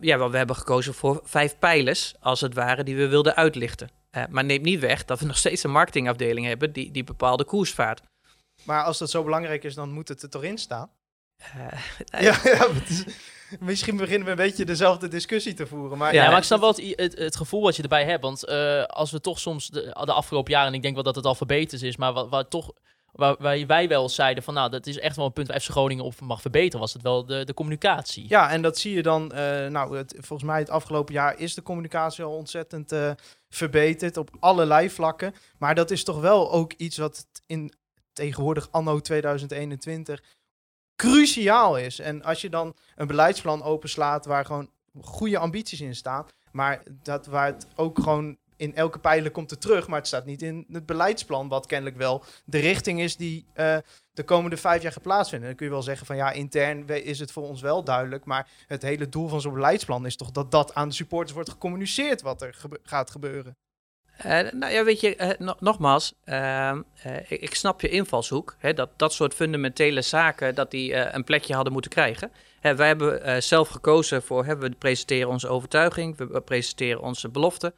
Ja, wel, we hebben gekozen voor vijf pijlers, als het ware, die we wilden uitlichten. Maar neemt niet weg dat we <laughs> nog steeds een marketingafdeling hebben die, die bepaalde koers vaart. Maar als dat zo belangrijk is, dan moet het er toch in staan? <laughs> Ja, ja <laughs> misschien beginnen we een beetje dezelfde discussie te voeren. Maar Ja, Ja, maar ik snap wel het, het, het gevoel wat je erbij hebt. Want eh, als we toch soms de, de afgelopen jaren, en ik denk wel dat het al verbeterd is, maar wat, wat toch, waar, waar wij wel zeiden van nou, dat is echt wel een punt waar FC Groningen op mag verbeteren, was het wel de, de communicatie. Ja, en dat zie je dan. eh, nou, het, volgens mij het afgelopen jaar is de communicatie al ontzettend eh, verbeterd op allerlei vlakken. Maar dat is toch wel ook iets wat in tegenwoordig anno 2021 cruciaal is. En als je dan een beleidsplan openslaat waar gewoon goede ambities in staan, maar dat waar het ook gewoon in elke pijler komt er terug, maar het staat niet in het beleidsplan, wat kennelijk wel de richting is die eh, de komende vijf jaar gaat plaatsvinden. Dan kun je wel zeggen van ja, intern is het voor ons wel duidelijk, maar het hele doel van zo'n beleidsplan is toch dat dat aan de supporters wordt gecommuniceerd wat er gaat gebeuren. Eh, nou ja, weet je, eh, no- nogmaals, ehm, eh, ik, ik snap je invalshoek. Hè, dat dat soort fundamentele zaken, dat die een plekje hadden moeten krijgen. Hè, wij hebben zelf gekozen voor, hè, we presenteren onze overtuiging, we, presenteren onze beloften,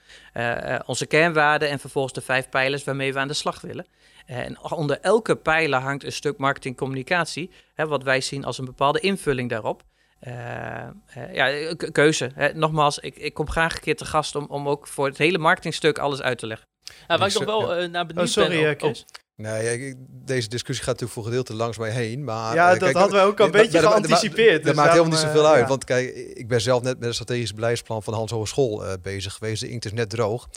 onze kernwaarden en vervolgens de vijf pijlers waarmee we aan de slag willen. En onder elke pijler hangt een stuk marketing-communicatie, wat wij zien als een bepaalde invulling daarop. Eh, eh, ja, keuze. Hè. Nogmaals, ik, ik kom graag een keer te gast om, om ook voor het hele marketingstuk alles uit te leggen. Ja, waar ik nog wel eh, naar benieuwd Oh, sorry, ben... Nee, ik- deze discussie gaat natuurlijk voor een gedeelte langs mij heen. Maar, ja, dat kijk, hadden we ook al een beetje maar- geanticipeerd. Dat dus maakt helemaal niet zoveel uit. ja. Want kijk, ik ben zelf net met het strategisch beleidsplan van de Hans Hogeschool eh bezig geweest. De inkt is net droog.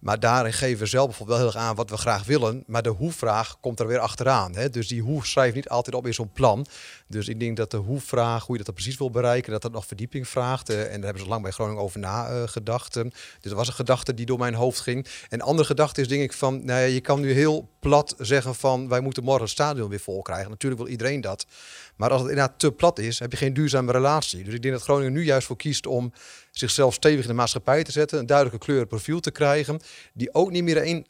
Maar daarin geven we zelf bijvoorbeeld wel heel erg aan wat we graag willen. Maar de hoe-vraag komt er weer achteraan. Hè? Dus die hoe schrijft niet altijd op in zo'n plan. Dus ik denk dat de hoe-vraag, hoe je dat precies wil bereiken, dat dat nog verdieping vraagt. Eh, en daar hebben ze lang bij Groningen over nagedacht. dus dat was een gedachte die door mijn hoofd ging. En andere gedachte is denk ik van, nou ja, je kan nu heel plat zeggen van, wij moeten morgen het stadion weer vol krijgen. Natuurlijk wil iedereen dat. Maar als het inderdaad te plat is, heb je geen duurzame relatie. Dus ik denk dat Groningen nu juist voor kiest om zichzelf stevig in de maatschappij te zetten, een duidelijke kleur profiel te krijgen, die ook niet meer één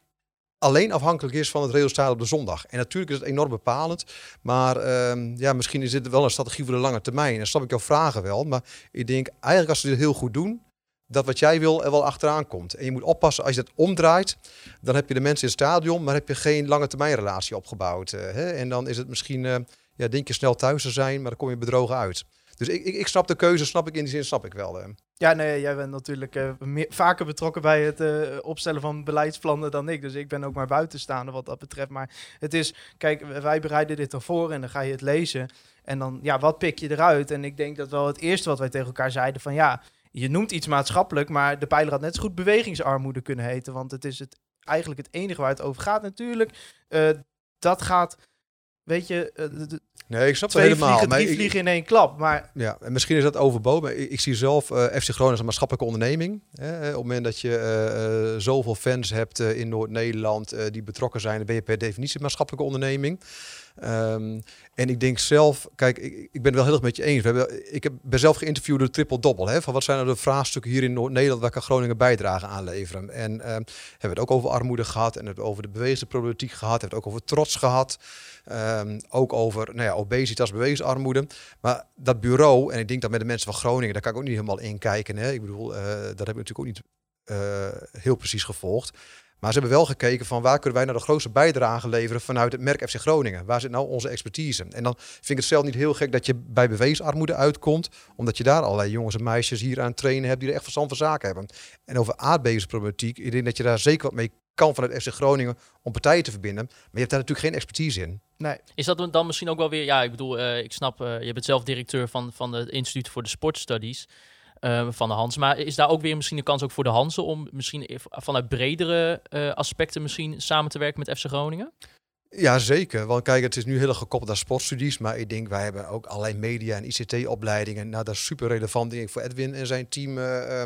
alleen afhankelijk is van het resultaat op de zondag. En natuurlijk is het enorm bepalend, maar ehm, ja, misschien is dit wel een strategie voor de lange termijn. En snap ik jouw vragen wel, maar ik denk eigenlijk als ze dit heel goed doen, dat wat jij wil er wel achteraan komt. En je moet oppassen als je dat omdraait, dan heb je de mensen in het stadion, maar heb je geen lange termijn relatie opgebouwd. eh, hè? En dan is het misschien, eh, ja, denk je snel thuis te zijn, maar dan kom je bedrogen uit. Dus ik, ik, ik snap de keuze, snap ik in die zin, snap ik wel. eh. Ja, nee, jij bent natuurlijk eh, vaker betrokken bij het eh, opstellen van beleidsplannen dan ik. Dus ik ben ook maar buitenstaander wat dat betreft. Maar het is, kijk, wij bereiden dit ervoor en dan ga je het lezen. En dan, ja, wat pik je eruit? En ik denk dat wel het eerste wat wij tegen elkaar zeiden van ja, je noemt iets maatschappelijk, maar de pijler had net zo goed bewegingsarmoede kunnen heten. Want het is het, eigenlijk het enige waar het over gaat natuurlijk. Eh, dat gaat, weet je, Nee, ik snap het helemaal. vliegen, maar drie ik- vliegen in één klap. Maar Ja, en misschien is dat overbodig. maar Ik, ik zie zelf eh, FC Groningen als een maatschappelijke onderneming. Hè. Op het moment dat je eh, eh, zoveel fans hebt eh, in Noord-Nederland eh, die betrokken zijn, dan ben je per definitie een maatschappelijke onderneming. Ehm, en ik denk zelf, kijk, ik, ik ben het wel heel erg met je eens. We hebben, ik heb, ben zelf geïnterviewd door Triple Dobbel. Hè, van wat zijn nou de vraagstukken hier in Noord-Nederland waar kan Groningen bijdrage aan leveren? En ehm, hebben we het ook over armoede gehad en het over de bewegingsproblematiek gehad, hebben we het ook over trots gehad. Ehm, ook over nou obesitas, bewegingsarmoede. Maar dat bureau, en ik denk dat met de mensen van Groningen, daar kan ik ook niet helemaal in kijken. Hè. Ik bedoel, eh, dat heb ik natuurlijk ook niet eh, heel precies gevolgd. Maar ze hebben wel gekeken van waar kunnen wij nou de grootste bijdrage leveren vanuit het merk FC Groningen. Waar zit nou onze expertise? En dan vind ik het zelf niet heel gek dat je bij beweegsarmoede uitkomt. Omdat je daar allerlei jongens en meisjes hier aan trainen hebt die er echt verstand van zaken hebben. En over aardbevingsproblematiek, ik denk dat je daar zeker wat mee kan vanuit FC Groningen om partijen te verbinden. Maar je hebt daar natuurlijk geen expertise in. nee, Is dat dan misschien ook wel weer... Ja, ik bedoel, eh, ik snap, eh, je bent zelf directeur van, van het Instituut voor de Sportstudies eh, van de Hans. Maar is daar ook weer misschien een kans ook voor de Hansen om misschien if- vanuit bredere eh, aspecten misschien samen te werken met FC Groningen? Ja, zeker. Want kijk, het is nu heel erg gekoppeld aan sportstudies. Maar ik denk, wij hebben ook allerlei media- en ICT-opleidingen. Nou, dat is super relevant denk ik, voor Edwin en zijn team. eh,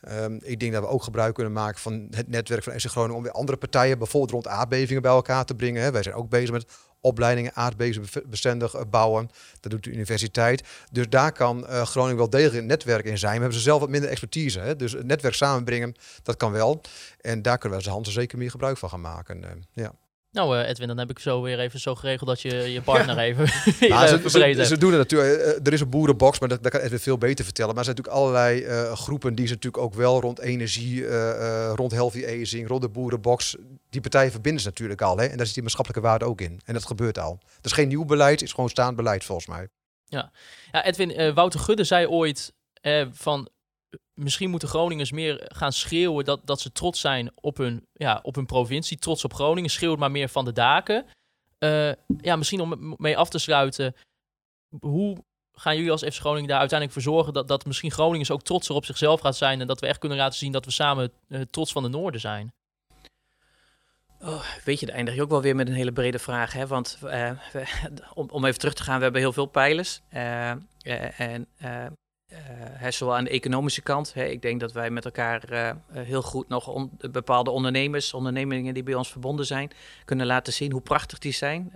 ehm, ik denk dat we ook gebruik kunnen maken van het netwerk van FC Groningen... om weer andere partijen, bijvoorbeeld rond aardbevingen, bij elkaar te brengen. Hè. Wij zijn ook bezig met opleidingen aardbevingsbestendig eh, bouwen. Dat doet de universiteit. Dus daar kan eh, Groningen wel degelijk een netwerk in zijn. We hebben ze zelf wat minder expertise. Hè. Dus het netwerk samenbrengen, dat kan wel. En daar kunnen we als Hansen zeker meer gebruik van gaan maken. eh, ja. Nou, eh, Edwin, dan heb ik zo weer even zo geregeld dat je je partner even, <laughs> Maar even ze, verbreed ze, doen het natuurlijk. eh, eh, Er is een boerenbox, maar dat, dat kan Edwin veel beter vertellen. Maar er zijn natuurlijk allerlei eh, groepen die ze natuurlijk ook wel rond energie, eh, eh, rond healthy aging, rond de boerenbox. Die partijen verbinden ze natuurlijk al. Hè? En daar zit die maatschappelijke waarde ook in. En dat gebeurt al. Dat is geen nieuw beleid, het is gewoon staand beleid volgens mij. Ja, Edwin, eh, Wouter Gudde zei ooit eh, van... Misschien moeten Groningers meer gaan schreeuwen dat, dat ze trots zijn op hun, ja, op hun provincie. Trots op Groningen. Schreeuw maar meer van de daken. Eh, ja, misschien om mee af te sluiten. Hoe gaan jullie als FC Groningen daar uiteindelijk voor zorgen... dat, dat misschien Groningers ook trotser op zichzelf gaat zijn... en dat we echt kunnen laten zien dat we samen eh, trots van de Noorden zijn? Oh, weet je, daar eindig je ook wel weer met een hele brede vraag. Hè? Want eh, <laughs> om, om even terug te gaan, we hebben heel veel pijlers. En eh, zowel aan de economische kant. Hè, ik denk dat wij met elkaar eh, eh, heel goed nog bepaalde ondernemers, ondernemingen die bij ons verbonden zijn, kunnen laten zien hoe prachtig die zijn.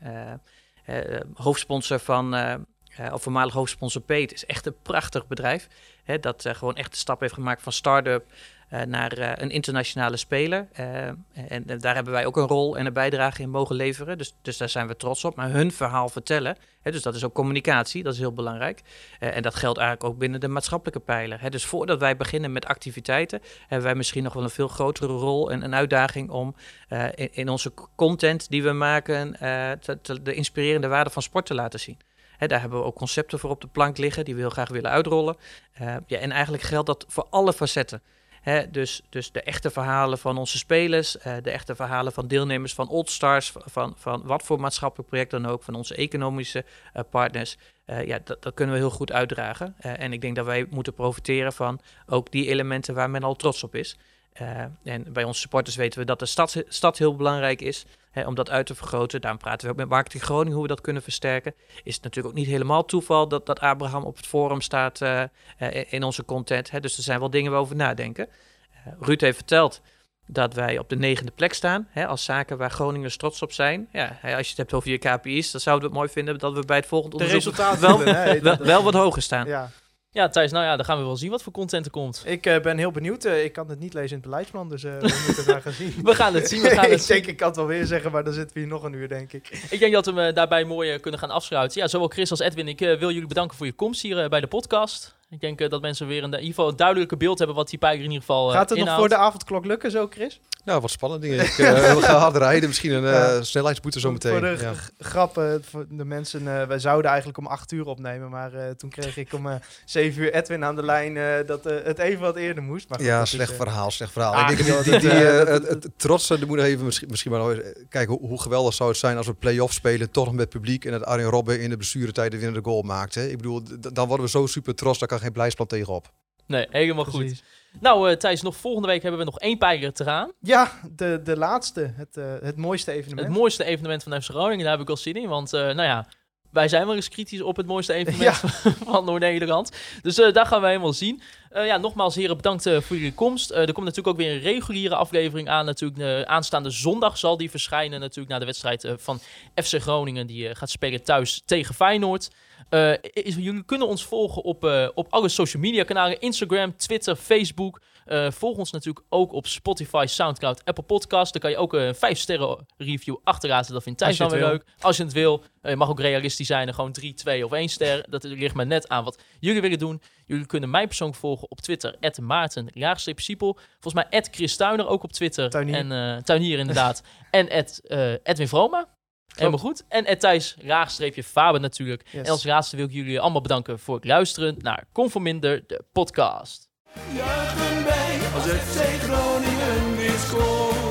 Eh, hoofdsponsor van, of voormalig hoofdsponsor Peet is echt een prachtig bedrijf. Hè, dat gewoon echt de stap heeft gemaakt van start-up naar eh, een internationale speler. Eh, en eh, daar hebben wij ook een rol en een bijdrage in mogen leveren. Dus, dus daar zijn we trots op. Maar hun verhaal vertellen, hè, dus dat is ook communicatie, dat is heel belangrijk. Eh, en dat geldt eigenlijk ook binnen de maatschappelijke pijler. Hè. Dus voordat wij beginnen met activiteiten, hebben wij misschien nog wel een veel grotere rol en een uitdaging om eh, in, in onze content die we maken eh, de inspirerende waarde van sport te laten zien. Daar hebben we ook concepten voor op de plank liggen die we heel graag willen uitrollen. Eh, ja, en eigenlijk geldt dat voor alle facetten. Hè, dus, dus de echte verhalen van onze spelers, eh, de echte verhalen van deelnemers van Old Stars, van, van, van wat voor maatschappelijk project dan ook, van onze economische eh, partners. Eh, ja, dat, dat kunnen we heel goed uitdragen. En ik denk dat wij moeten profiteren van ook die elementen waar men al trots op is. En bij onze supporters weten we dat de stad, stad heel belangrijk is hè, om dat uit te vergroten. Daarom praten we ook met Marketing Groningen hoe we dat kunnen versterken. Is het natuurlijk ook niet helemaal toeval dat, dat Abraham op het forum staat eh, eh, in onze content. Hè. Dus er zijn wel dingen waar we over nadenken. Eh, Ruud heeft verteld dat wij op de negende plek staan hè, als zaken waar Groningers trots op zijn. Ja, hè, als je het hebt over je KPI's, dan zouden we het mooi vinden dat we bij het volgende De onderzoek wel, willen, wel, wel wat hoger staan. Ja, Ja, Thijs, nou ja, dan gaan we wel zien wat voor content er komt. ik eh, ben heel benieuwd. Eh, ik kan het niet lezen in het beleidsplan, dus eh, we <laughs> moeten het maar gaan zien. We gaan het zien, we gaan <laughs> ik het zien. denk, ik kan het wel weer zeggen, maar dan zitten we hier nog een uur, denk ik. Ik denk dat we daarbij mooi kunnen gaan afsluiten. Ja, zowel Chris als Edwin, ik wil jullie bedanken voor je komst hier bij de podcast. Ik denk eh, dat mensen weer een, in ieder geval een duidelijke beeld hebben wat die pijger in ieder geval eh Gaat het nog voor de avondklok lukken zo, Chris? Nou, wat spannend dingen. <laughs> Ik uh, ga harder rijden. Misschien een Ja. eh, snelheidsboete zo meteen. Voor de Ja. grappen, voor de mensen, eh, wij zouden eigenlijk om 8 uur opnemen, maar eh, toen kreeg ik om eh 7 uur Edwin aan de lijn eh, dat eh, het even wat eerder moest. Maar goed, Ja, dat is, slecht eh, verhaal, slecht verhaal. Ah, ik denk dat die, dat, die, eh, eh, dat- het, trotse, de moet even misschien, misschien maar kijken hoe, hoe geweldig zou het zijn als we play-off spelen, toch nog met publiek en dat Arjen Robben in de blessuretijd de winnende goal maakt. Hè? Ik bedoel, dan worden we zo super trots, daar kan geen blijsplan tegenop. Nee, helemaal goed. Nou eh, Thijs, nog volgende week hebben we nog één pijger te gaan. Ja, de, de laatste, het, eh, het mooiste evenement. Het mooiste evenement van FC Groningen, daar heb ik wel zin in. Want, eh, nou ja, wij zijn wel eens kritisch op het mooiste evenement <laughs> van Noord-Nederland. Dus eh, daar gaan we helemaal zien. Eh, ja, nogmaals heren, bedankt voor jullie komst. Eh, er komt natuurlijk ook weer een reguliere aflevering aan. Natuurlijk, aanstaande zondag zal die verschijnen natuurlijk na de wedstrijd van FC Groningen. Die gaat spelen thuis tegen Feyenoord. Eh, is- jullie kunnen ons volgen op, eh, op alle social media kanalen. Instagram, Twitter, Facebook. Eh, volg ons natuurlijk ook op Spotify, Soundcloud, Apple Podcast. Daar kan je ook een 5 sterren review achterlaten. Dat vindt Thijs dan weer leuk. Als je het wil. Je mag ook realistisch zijn en gewoon 3, 2 of 1 ster. Dat ligt maar net aan wat jullie willen doen. Jullie kunnen mij persoonlijk volgen op Twitter. Maarten, Siepel. Volgens mij Chris Tuiner ook op Twitter. Tuinier. En, tuinier inderdaad. <laughs> en Ed, Edwin Vroma. Helemaal goed. En Ed Thijs, laagstreepje Faber natuurlijk. Yes. En als laatste wil ik jullie allemaal bedanken voor het luisteren naar Conforminder, de podcast. Juichen wij als FC Groningen weer scoort.